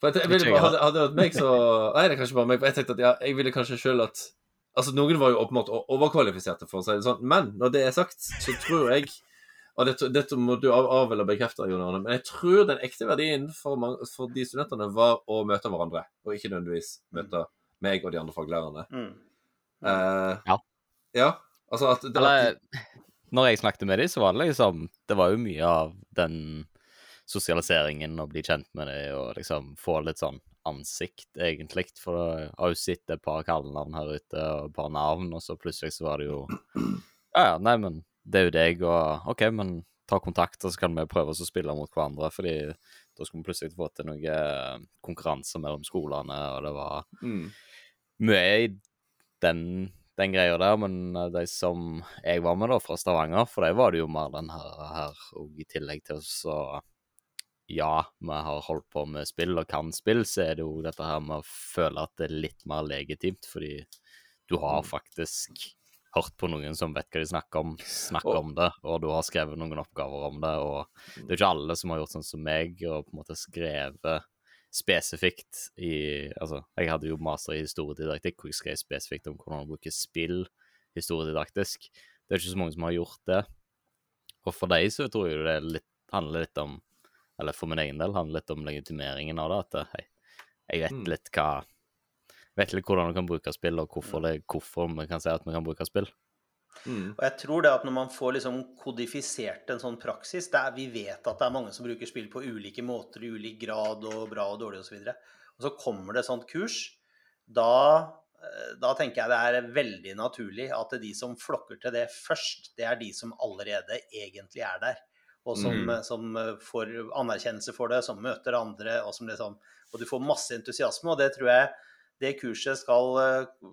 For jeg, jeg ville bare, hadde, hadde det vært meg, så Nei, det er kanskje bare meg. For jeg tenkte at ja, jeg ville kanskje sjøl at Altså, noen var jo åpenbart overkvalifiserte, for å si det sånn. Men når det er sagt, så tror jeg Og dette, dette må du av, av eller bekrefte, Jon Arne, men jeg tror den ekte verdien for, mange, for de studentene var å møte hverandre, og ikke nødvendigvis møte meg og de andre faglærerne. Mm. Uh, Ja. ja. Altså at det, Eller, når jeg snakket med dem, så var det liksom Det var jo mye av den sosialiseringen, å bli kjent med dem og liksom få litt sånn ansikt, egentlig. For jeg har jo sett et par kallenavn her ute, og et par navn, og så plutselig så var det jo Ja, ja, nei, men det er jo deg, og OK, men ta kontakt, og så kan vi prøve oss å spille mot hverandre, fordi da skulle vi plutselig få til noe konkurranse mellom skolene, og det var mm, mye i den, den greia der, men eh, de som jeg var med da fra Stavanger, for de var det jo mer den her, her og i tillegg til så ja, vi har holdt på med spill og kan spill, så er det jo dette her med å føle at det er litt mer legitimt, fordi du har faktisk hørt på noen som vet hva de snakker om, snakker om det, og du har skrevet noen oppgaver om det, og det er jo ikke alle som har gjort sånn som meg, og på en måte skrevet spesifikt i Altså, jeg hadde jo master i historiedidaktikk, hvor jeg skrev spesifikt om hvordan man bruker spill historiedidaktisk. Det er ikke så mange som har gjort det. Og for deg så tror jeg det litt, handler litt om Eller for min egen del handler litt om legitimeringen av det. At hei, jeg vet Mm. litt hva Vet litt hvordan du kan bruke spill, og hvorfor, det, hvorfor vi kan si at vi kan bruke spill. Mm, Og jeg tror det at når man får liksom kodifisert en sånn praksis er, Vi vet at det er mange som bruker spill på ulike måter, i ulik grad og bra og dårlig osv. Og, så og så kommer det et sånt kurs. Da, eh, da tenker jeg det er veldig naturlig at de som flokker til det først, det er de som allerede egentlig er der. Og som, Mm. som får anerkjennelse for det, som møter andre, og som liksom Og du får masse entusiasme, og det tror jeg det kurset skal eh,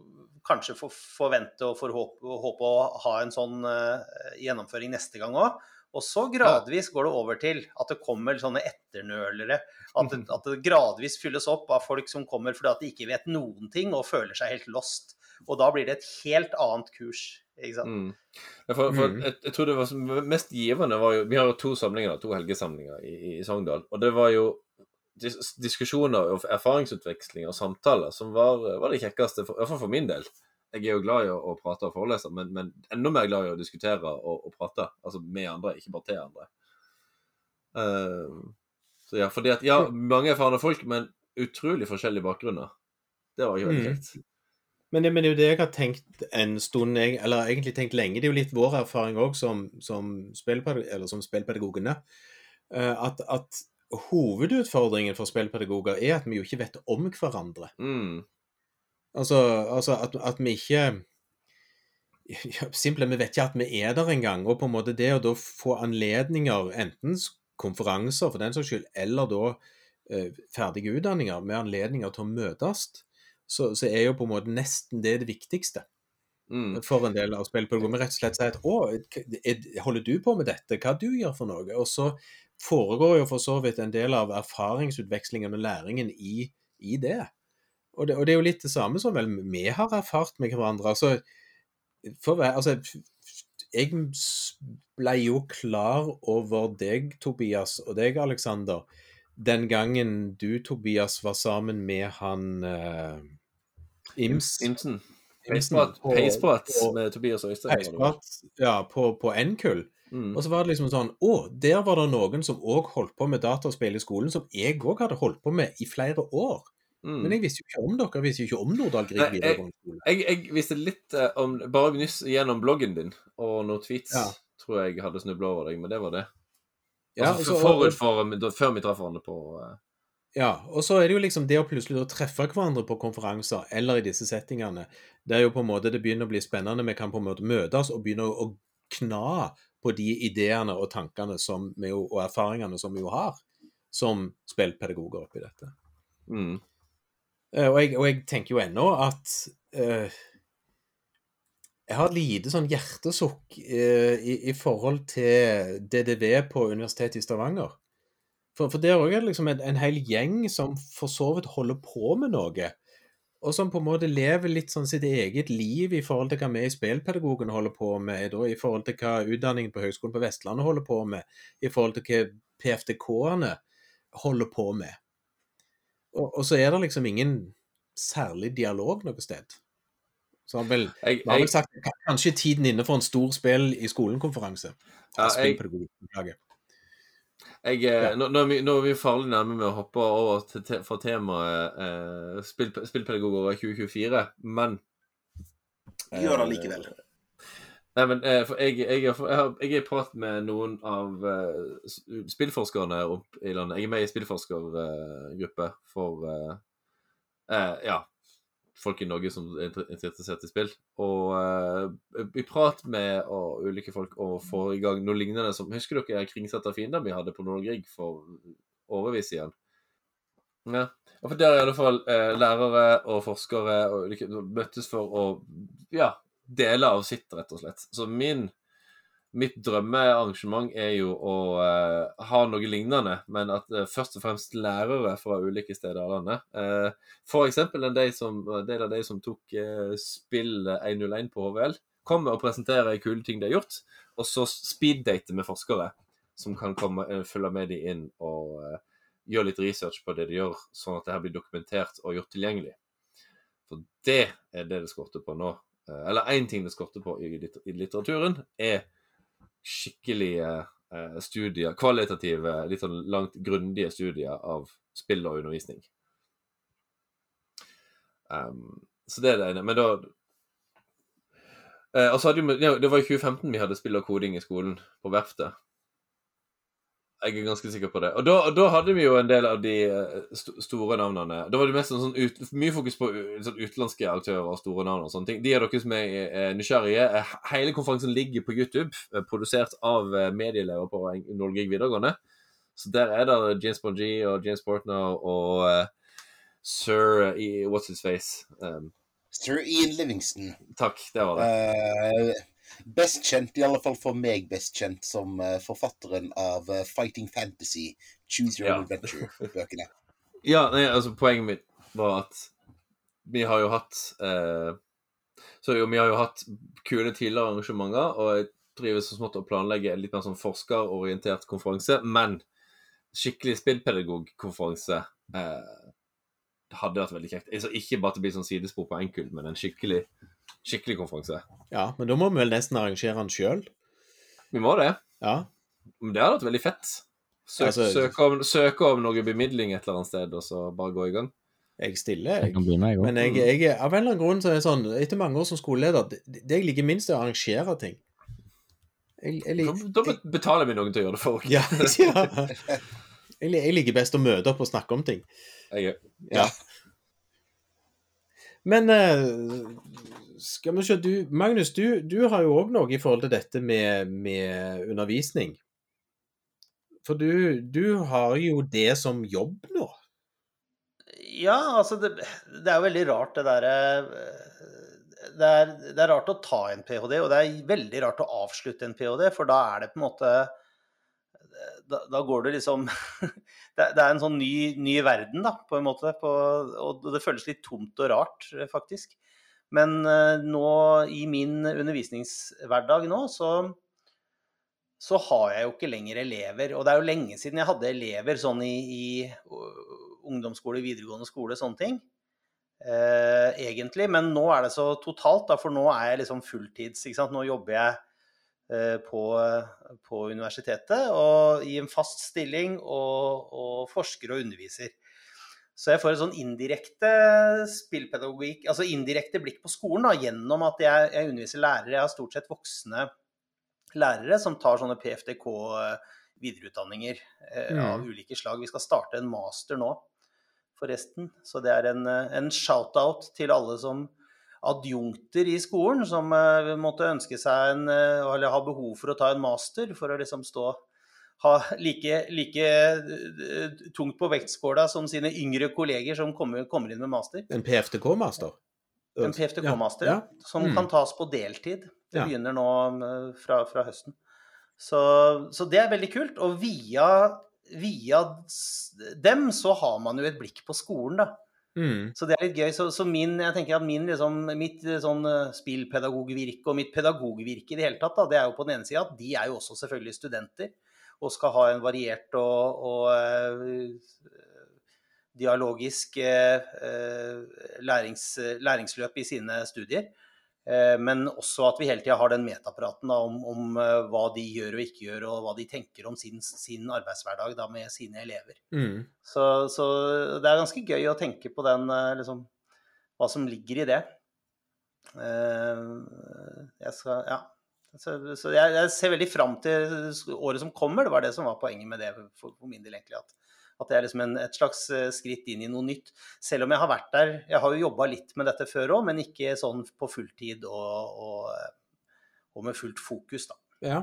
kanskje forvente og forhåpe håpe å ha en sånn eh, gjennomføring neste gang òg. Og så gradvis går det over til at det kommer sånne etternølere. At det, at det gradvis fylles opp av folk som kommer fordi at de ikke vet noen ting og føler seg helt lost. Og da blir det et helt annet kurs. Ikke sant? Mm. For, for Mm. jeg, jeg tror det var som mest givende var jo Vi har jo to samlinger, to helgesamlinger i, i Sogndal. Og det var jo dis diskusjoner og erfaringsutveksling og samtaler som var, var det kjekkeste, for, i hvert fall for min del. Jeg er jo glad i å, å prate og forelese, men, men enda mer glad i å diskutere og, og prate. Altså med andre, ikke bare til andre. Uh, så ja, fordi at, ja, mange erfarne folk, men utrolig forskjellige bakgrunner. Det var jo veldig Mm. kjekt. Men det, men det er jo det jeg har tenkt en stund, jeg- eller egentlig tenkt lenge. Det er jo litt vår erfaring òg som, som, som spillpedagogene. eh, At, at hovedutfordringen for spillpedagoger er at vi jo ikke vet om hverandre. Mm. Altså, altså at, at vi ikke Simpelthen, vi vet ikke at vi er der engang. Og på en måte det å da få anledninger, enten konferanser for den saks skyld, eller da eh, ferdige utdanninger med anledninger til å møtes, så, så er jo på en måte nesten det det viktigste Mm. for en del av spillpedagoger. Vi rett og slett sier at å, er- holder du på med dette? Hva du gjør for noe? Og så foregår jo for så vidt en del av erfaringsutvekslingen og læringen i, i det. Og, det. og det er jo litt det samme som vel vi har erfart med hverandre. Altså, for, altså jeg ble jo klar over deg, Tobias, og deg, Aleksander, den gangen du, Tobias, var sammen med han uh, Ims. Imsen. Peisprat, med Tobias Øystein. Peisprat, ja, på, på N-kull. Mm. Og så var det liksom sånn Å, der var det noen som òg holdt på med dataspill i skolen, som jeg òg hadde holdt på med i flere år. Mm. Men jeg visste jo ikke om dere. Jeg visste jo ikke om Nordahl Grieg videregående skole. Jeg, jeg visste litt eh, om Bare nyss gjennom bloggen din og noen tweets Ja. tror jeg hadde snubla over deg, men det var det. Ja, altså, forut for, da- før vi traff hverandre på eh, Ja, og så er det jo liksom det å plutselig å treffe hverandre på konferanser eller i disse settingene. Det er jo på en måte det begynner å bli spennende. Vi kan på en måte møtes og begynne å, å kna på de ideene og tankene som vi jo, og erfaringene som vi jo har som spillpedagoger oppi dette. mm. Eh, Og jeg, og jeg tenker jo ennå at uh, jeg har et lite sånn hjertesukk eh, i, i forhold til DDV på Universitetet i Stavanger. For, for der òg er det liksom en, en hel gjeng som for så vidt holder på med noe. Og som på en måte lever litt sånn sitt eget liv i forhold til hva vi i spillpedagogen holder på med, da, i forhold til hva utdanningen på Høgskolen på Vestlandet holder på med, i forhold til hva PFDK-ene holder på med. Og, og så er det liksom ingen særlig dialog noe sted. Så har vel, jeg, vi har vel sagt kanskje tiden inne for en stor spill i skolen-konferanse. Ja, jeg-. Jeg, ja. nå, nå, er vi, nå er vi farlig nærme med å hoppe over til, te, for temaet eh, spill, spillpedagoger 2024, men Gjør det likevel. Nei, men eh, jeg, jeg, jeg, har, jeg er i prat med noen av eh, spillforskerne oppe i landet. Jeg er med i spillforskergruppe for eh, eh, ja, folk i Norge som er interessert i spill. Og uh, i prat med og, ulike folk og få i gang noe lignende som Husker dere Kringsetter fiender vi hadde på Nordre Grieg for årevis igjen? Ja. Og for Der er i alle fall uh, lærere og forskere og ulike møttes for å ja, dele av sitt, rett og slett. Så min Mitt drømmearrangement er jo å uh, ha noe lignende, men at uh, først og fremst lærere fra ulike steder av landet. Uh, F.eks. en del, av de som tok uh, spill 101 på HVL, kommer og presenterer kule ting de har gjort, og så speeddate med forskere som kan komme, følge med de inn og gjøre litt research på det de gjør, sånn at det her blir dokumentert og gjort tilgjengelig. For det er det det skorter på nå. Eller én ting det skorter på i litteraturen, er skikkelige eh, studier, kvalitative, litt sånn langt grundige studier av spill og undervisning. Um, så det er det ene. Men da eh, altså, Det var i 2015 vi hadde spill og koding i skolen, på verftet. Jeg er ganske sikker på det. Og da, og da hadde vi jo en del av de eh, st store navnene. Da var det mest sånn, ut, mye fokus på uh, sånn utenlandske aktører og store navn og sånne ting. De av dere som er nysgjerrige, eh, hele konferansen ligger på YouTube, eh, produsert av medieelever på Norge videregående. Så der er det James Bongi og James Portner og uh, sir i What's His Face. Um, Sir Ian Livingston. takk, det var det. Eh, best kjent, i alle fall for meg, best kjent som eh, forfatteren av eh, Fighting Fantasy, Choose Your Ja. Own Adventure-bøkene. Ja, nei, altså Poenget mitt var at vi har jo hatt eh, Så jo, vi har jo hatt kule tidligere arrangementer, og jeg driver så smått og planlegger en litt mer sånn forskerorientert konferanse, men skikkelig spillpedagogkonferanse eh, hadde vært veldig kjekt. Altså, ikke bare at det blir sånn sidespor på enkelt, men en skikkelig, skikkelig konferanse. Ja, men da må vi vel nesten arrangere den sjøl. Vi må det. Ja. Men det hadde vært veldig fett. Søk, Altså- søke, om, søke om noe bemidling et eller annet sted, og så bare gå i gang. Jeg stiller, Jeg jeg. begynne, jeg. Men jeg, jeg, av en eller annen grunn så er det sånn, etter mange år som skoleleder, det, det jeg liker minst, er å arrangere ting. Jeg, jeg, Da, lik- da betaler vi noen til å gjøre det for oss. ja, ja. Jeg, jeg liker best å møte opp og snakke om ting. Jeg, Ja. Men eh, skal vi se du, Magnus, du, du har jo òg noe i forhold til dette med, med undervisning. For du, du har jo det som jobb nå. Ja, altså det, det er jo veldig rart det derre det, det er rart å ta en ph.d., og det er veldig rart å avslutte en ph.d., for da er det på en måte Da, da går det liksom det, det er en sånn ny, ny verden, da, på en måte. På, og det føles litt tomt og rart, faktisk. Men eh, nå i min undervisningshverdag nå, så så har jeg jo ikke lenger elever. Og det er jo lenge siden jeg hadde elever sånn i, i ungdomsskole, videregående skole, sånne ting. Eh, egentlig. Men nå er det så totalt, da, for nå er jeg liksom fulltids. Ikke sant? Nå jobber jeg eh, på, på universitetet og i en fast stilling og, og forsker og underviser. Så jeg får et sånn indirekte spillpedagogikk, altså indirekte blikk på skolen da, gjennom at jeg, jeg underviser lærere. Jeg har stort sett voksne lærere som tar sånne PFDK-videreutdanninger eh, Mm. av ulike slag. Vi skal starte en master nå, forresten. Så det er en, eh, en shout-out til alle som adjunkter i skolen som eh, måtte ønske seg en, eh, eller ha behov for å ta en master for å liksom stå ha like, like eh, tungt på vektskåla som sine yngre kolleger som kommer, kommer inn med master. En PFTK-master. En PFTK-master Ja. som Mm. kan tas på deltid. Det Ja. begynner nå eh, fra, fra høsten. Så, så det er veldig kult. Og via, via dem så har man jo et blikk på skolen, da. Mm. Så det er litt gøy. Så, så min, jeg tenker at min, liksom, mitt eh, sånn spillpedagogvirke og mitt pedagogvirke i det hele tatt, da, det er jo på den ene sida at de er jo også selvfølgelig studenter og skal ha en variert og, og eh, dialogisk eh, eh, lærings, læringsløp i sine studier. Men også at vi hele tida har den metapraten da, om, om hva de gjør og ikke gjør, og hva de tenker om sin, sin arbeidshverdag da, med sine elever. Mm. Så, så det er ganske gøy å tenke på den, liksom, hva som ligger i det. Jeg skal, ja. Så, så jeg, jeg ser veldig fram til året som kommer. Det var det som var poenget med det for, for min del, egentlig. At, at det er liksom en, et slags eh, skritt inn i noe nytt. Selv om jeg har vært der Jeg har jo jobba litt med dette før òg, men ikke sånn på fulltid og, og, og med fullt fokus, da. Ja.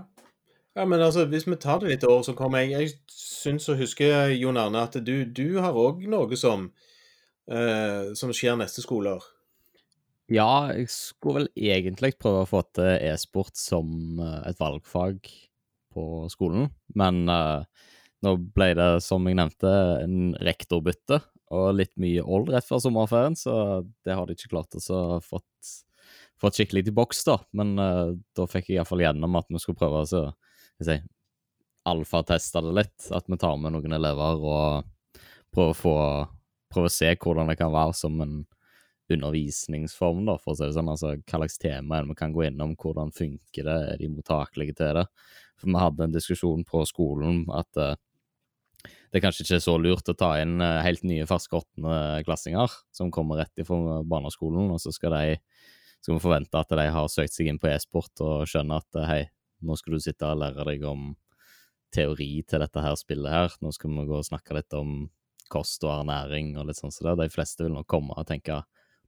ja, men altså, hvis vi tar det litt år som kommer Jeg, jeg syns å huske, Jon Arne, at du, du har òg noe som eh, som skjer neste skoleår. Ja, jeg skulle vel egentlig prøve å få til e-sport som eh, et valgfag på skolen, men uh, nå ble det, som jeg nevnte, en rektorbytte og litt mye old rett før sommerferien, så det har de ikke klart å få fått, skikkelig til boks, da. Men uh, da fikk jeg iallfall gjennom at vi skulle prøve å si, alfateste det litt. At vi tar med noen elever og prøver å få prøver å se hvordan det kan være som en undervisningsform, da, for å si det sånn. Altså, hva slags tema er det vi kan gå innom, hvordan funker det, er de mottakelige til det? For vi hadde en diskusjon på skolen at uh, det kanskje ikke er så lurt å ta inn uh, helt nye ferske åttendeklassinger som kommer rett ifra barneskolen, og så skal de skal vi forvente at de har søkt seg inn på e-sport og skjønner at eh, hei, nå skal du sitte og lære deg om teori til dette her spillet her, nå skal vi gå og snakke litt om kost og ernæring og litt sånn så det. De fleste vil nok komme og tenke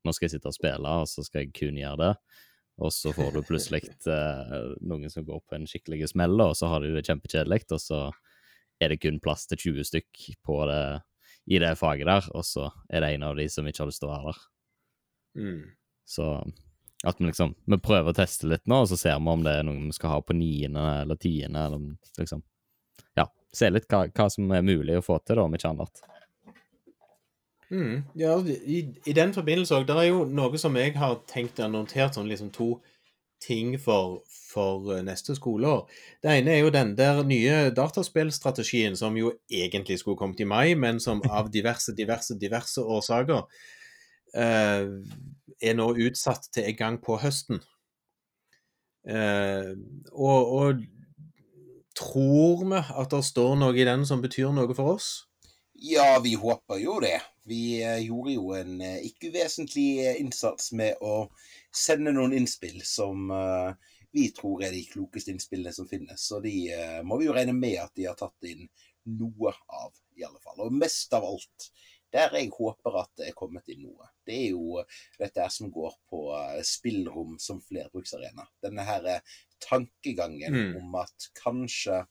nå skal jeg sitte og spille, og så skal jeg kun gjøre det. Og så får du plutselig eh, noen som går på en skikkelig smell, og så har de det kjempekjedelig, og så er det kun plass til 20 stykk på det, i det faget der, og så er det en av de som ikke har lyst til å være der. Mm. Så at vi liksom Vi prøver å teste litt nå, og så ser vi om det er noen vi skal ha på niende eller tiende, eller om liksom Ja, se litt hva, hva som er mulig å få til, da, om ikke annet. Mm. Ja, i, i den forbindelse òg, det er jo noe som jeg har tenkt og notert som liksom to ting for, for eh, neste skoleår. Det ene er jo den der nye dataspillstrategien som jo egentlig skulle kommet i mai, men som av diverse, diverse, diverse årsaker eh, er nå utsatt til en gang på høsten. Eh, og, og tror vi at det står noe i den som betyr noe for oss? Ja, vi håper jo det. Vi eh, gjorde jo en eh, ikke uvesentlig eh, innsats med å sende noen innspill som vi tror er de klokeste innspillene som finnes. Så de må vi jo regne med at de har tatt inn noe av, i alle fall. Og mest av alt der jeg håper at det er kommet inn noe. Det er jo dette som går på spillrom som flerbruksarena. Denne her tankegangen Mm. om at kanskje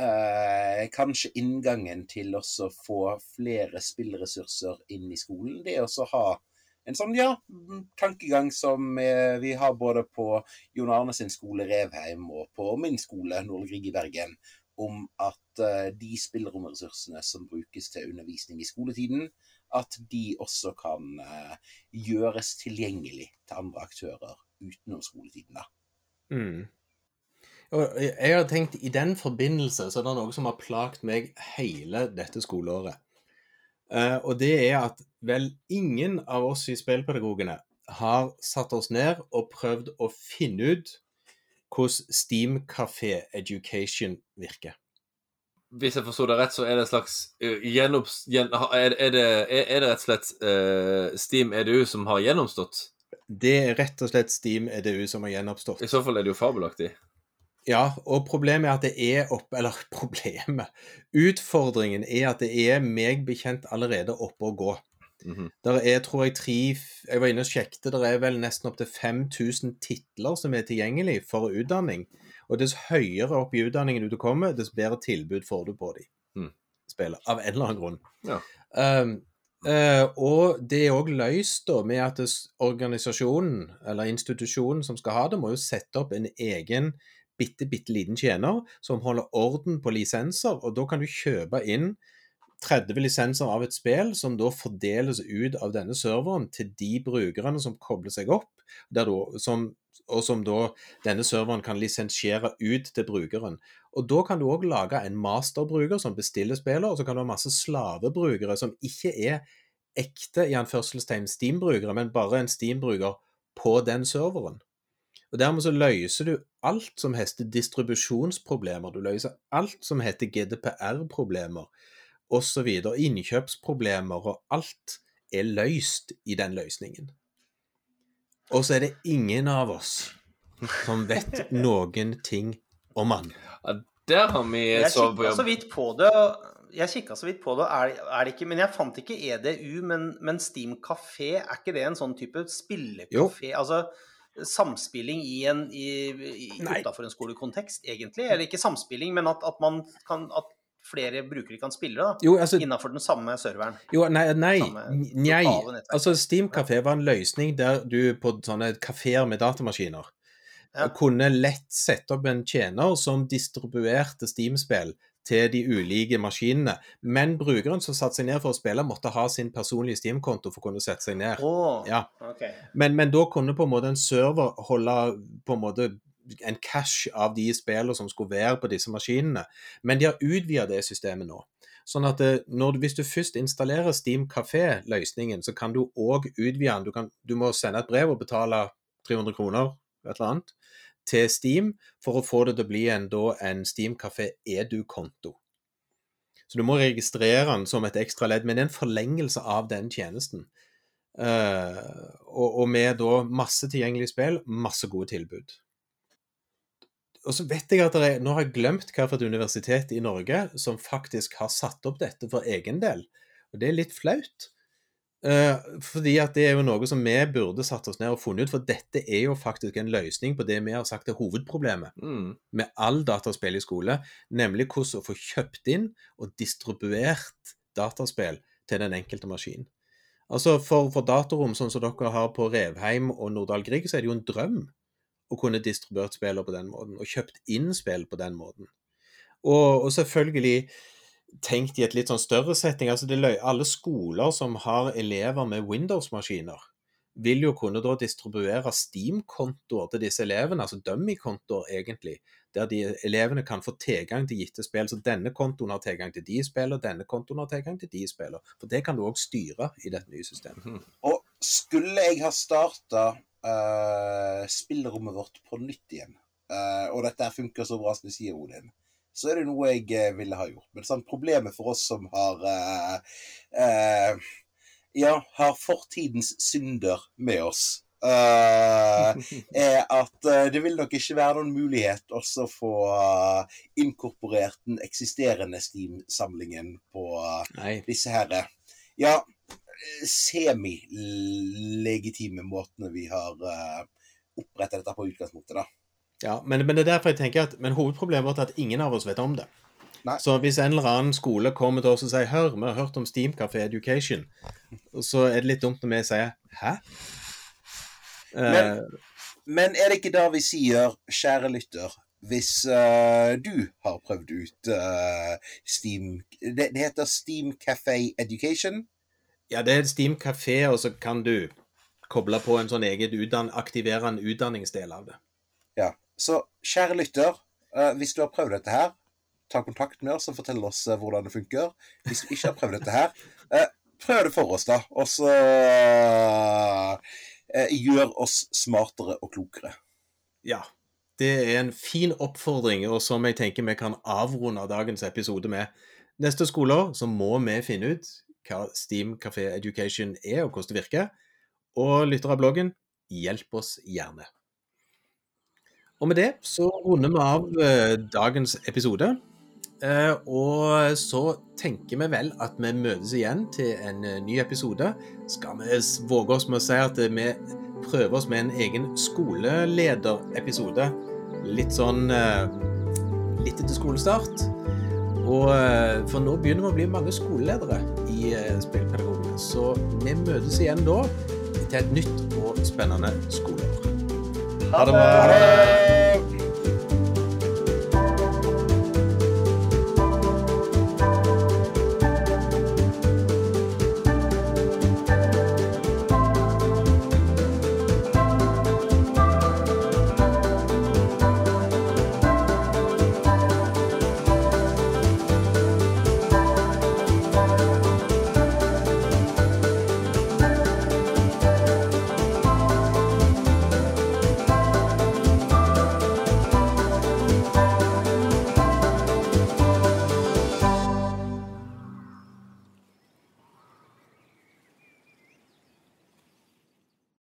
eh, Kanskje inngangen til å få flere spillressurser inn i skolen, det å ha en sånn ja, tankegang som eh, vi har både på Jon Arne sin skole Revheim og på min skole Nordre i Bergen, om at eh, de spilleromressursene som brukes til undervisning i skoletiden, at de også kan eh, gjøres tilgjengelig til andre aktører utenom skoletiden. da. Mm. Jeg har tenkt I den forbindelse så er det noe som har plagt meg hele dette skoleåret. Eh, og det er at vel ingen av oss i Spillpedagogene har satt oss ned og prøvd å finne ut hvordan Steam Café Education virker. Hvis jeg forstår det rett, så er det en slags uh, gjenopps... Gjen, er, er, det, er det rett og slett uh, Steam EDU som har gjennomstått? Det er rett og slett Steam EDU som har gjenoppstått. I så fall er det jo fabelaktig. Ja, og problemet er at det er opp... Eller problemet. Utfordringen er at det er meg bekjent allerede oppe å gå. Mhm. Der er, tror jeg, tre Jeg var inne og sjekket, det er vel nesten opptil 5000 titler som er tilgjengelig for utdanning. Og dess høyere opp i utdanningen du kommer, dess bedre tilbud får du på de Mm. spillene. Av en eller annen grunn. Ja. Um, Uh, og det er òg løst da med at organisasjonen, eller institusjonen som skal ha det, må jo sette opp en egen bitte, bitte liten tjener som holder orden på lisenser, og da kan du kjøpe inn 30 lisenser av et spill som da fordeles ut av denne serveren til de brukerne som kobler seg opp, der som, og som da denne serveren kan lisensiere ut til brukeren. Og da kan du òg lage en masterbruker som bestiller spiller, og så kan du ha masse slavebrukere som ikke er ekte i anførselstegn Steam-brukere, men bare en Steam-bruker på den serveren. Og Dermed så løser du alt som heter distribusjonsproblemer, du løser alt som heter GDPR-problemer osv. Innkjøpsproblemer og alt er løst i den løsningen. Og så er det ingen av oss som vet noen ting om han. Der har vi Jeg sovet på kikka så jobb. vidt på det. Jeg kikka så vidt på det, er, er det ikke, men jeg fant ikke EDU. Men, men Steam Café, er ikke det en sånn type spillekafé? Altså samspilling i en i, i, Nei. utafor en skolekontekst, egentlig? Eller ikke samspilling, men at, at man kan at flere brukere kan spille da, Jo, altså innenfor den samme serveren. Jo, nei, nei, nei. Altså, Steam Café var en løsning der du på sånne kafeer med datamaskiner Ja. kunne lett sette opp en tjener som distribuerte Steam-spill til de ulike maskinene. Men brukeren som satte seg ned for å spille, måtte ha sin personlige Steam-konto for å kunne sette seg ned. Oh, Ja. okay. Men, men da kunne på en måte en server holde på en måte en cash av de spillene som skulle være på disse maskinene. Men de har utvida det systemet nå. Sånn at når du, Hvis du først installerer Steam Café-løsningen, så kan du òg utvide den. Du, kan, du må sende et brev og betale 300 kroner et eller annet, til Steam for å få det til å bli en, en Steam Café Edu-konto. Så du må registrere den som et ekstra ledd, men det er en forlengelse av den tjenesten. Uh, og, og med da masse tilgjengelige spill, masse gode tilbud. Og så vet jeg at er, Nå har jeg glemt hvilket universitet i Norge som faktisk har satt opp dette for egen del. Og det er litt flaut. Eh, fordi at det er jo noe som vi burde satt oss ned og funnet ut, for dette er jo faktisk en løsning på det vi har sagt er hovedproblemet Mm. med all dataspill i skole, nemlig hvordan å få kjøpt inn og distribuert dataspill til den enkelte maskin. Altså For, for datarom sånn som dere har på Revheim og Nordahl Grieg, så er det jo en drøm å kunne distribuert spillene på den måten, og kjøpt inn spill på den måten. Og, og selvfølgelig tenkt i et litt sånn større setting. altså det, Alle skoler som har elever med Windows-maskiner, vil jo kunne da distribuere Steam-kontoer til disse elevene, altså dummy-kontoer egentlig, der de elevene kan få tilgang til gitte spill. Så denne kontoen har tilgang til de spillene, denne kontoen har tilgang til de spillene. For det kan du òg styre i dette nye systemet. Og skulle jeg ha starta spillerommet vårt på nytt igjen, uh, og dette funker så bra som du sier, Odin, så er det noe jeg eh, ville ha gjort. Men sånn, problemet for oss som har uh, uh, Ja, har fortidens synder med oss, Uh, er at det vil nok ikke være noen mulighet også å få inkorporert den eksisterende Steam-samlingen på disse her eh, ja, semilegitime måtene vi har uh, opprettet dette på utgangspunktet, da. Ja, men, men det er derfor jeg tenker at Men hovedproblemet vårt er at ingen av oss vet om det. Nei. Så hvis en eller annen skole kommer til oss og sier 'Hør, vi har hørt om Steam Café Education', så er det litt dumt når vi sier 'Hæ?' Men, Men- Men er det ikke da vi sier, kjære lytter, hvis uh, du har prøvd ut uh, Steam det, det heter Steam Café Education. ja, det er Steam Café, og så kan du koble på en sånn eget utdan en utdanningsdel av det. Ja. Så kjære lytter, eh, hvis du har prøvd dette her, ta kontakt med oss og fortell oss eh, hvordan det funker. Hvis du ikke har prøvd dette her, eh, prøv det for oss, da. Og så gjør oss smartere og klokere. Ja. Det er en fin oppfordring, og som jeg tenker vi kan avrunde dagens episode med. Neste skoleår så må vi finne ut hva Steam Café Education er, og hvordan det virker. Og lyttere av bloggen, hjelp oss gjerne. Og med det så runder vi av eh, dagens episode. Eh, og så tenker vi vel at vi møtes igjen til en eh, ny episode. Skal vi våge oss med å si at vi prøver oss med en egen skolelederepisode. Litt sånn litt etter skolestart. Og For nå begynner vi å bli mange skoleledere i Spillpedagogene. Så vi møtes igjen da til et nytt og spennende skoleår. Ha det bra. det!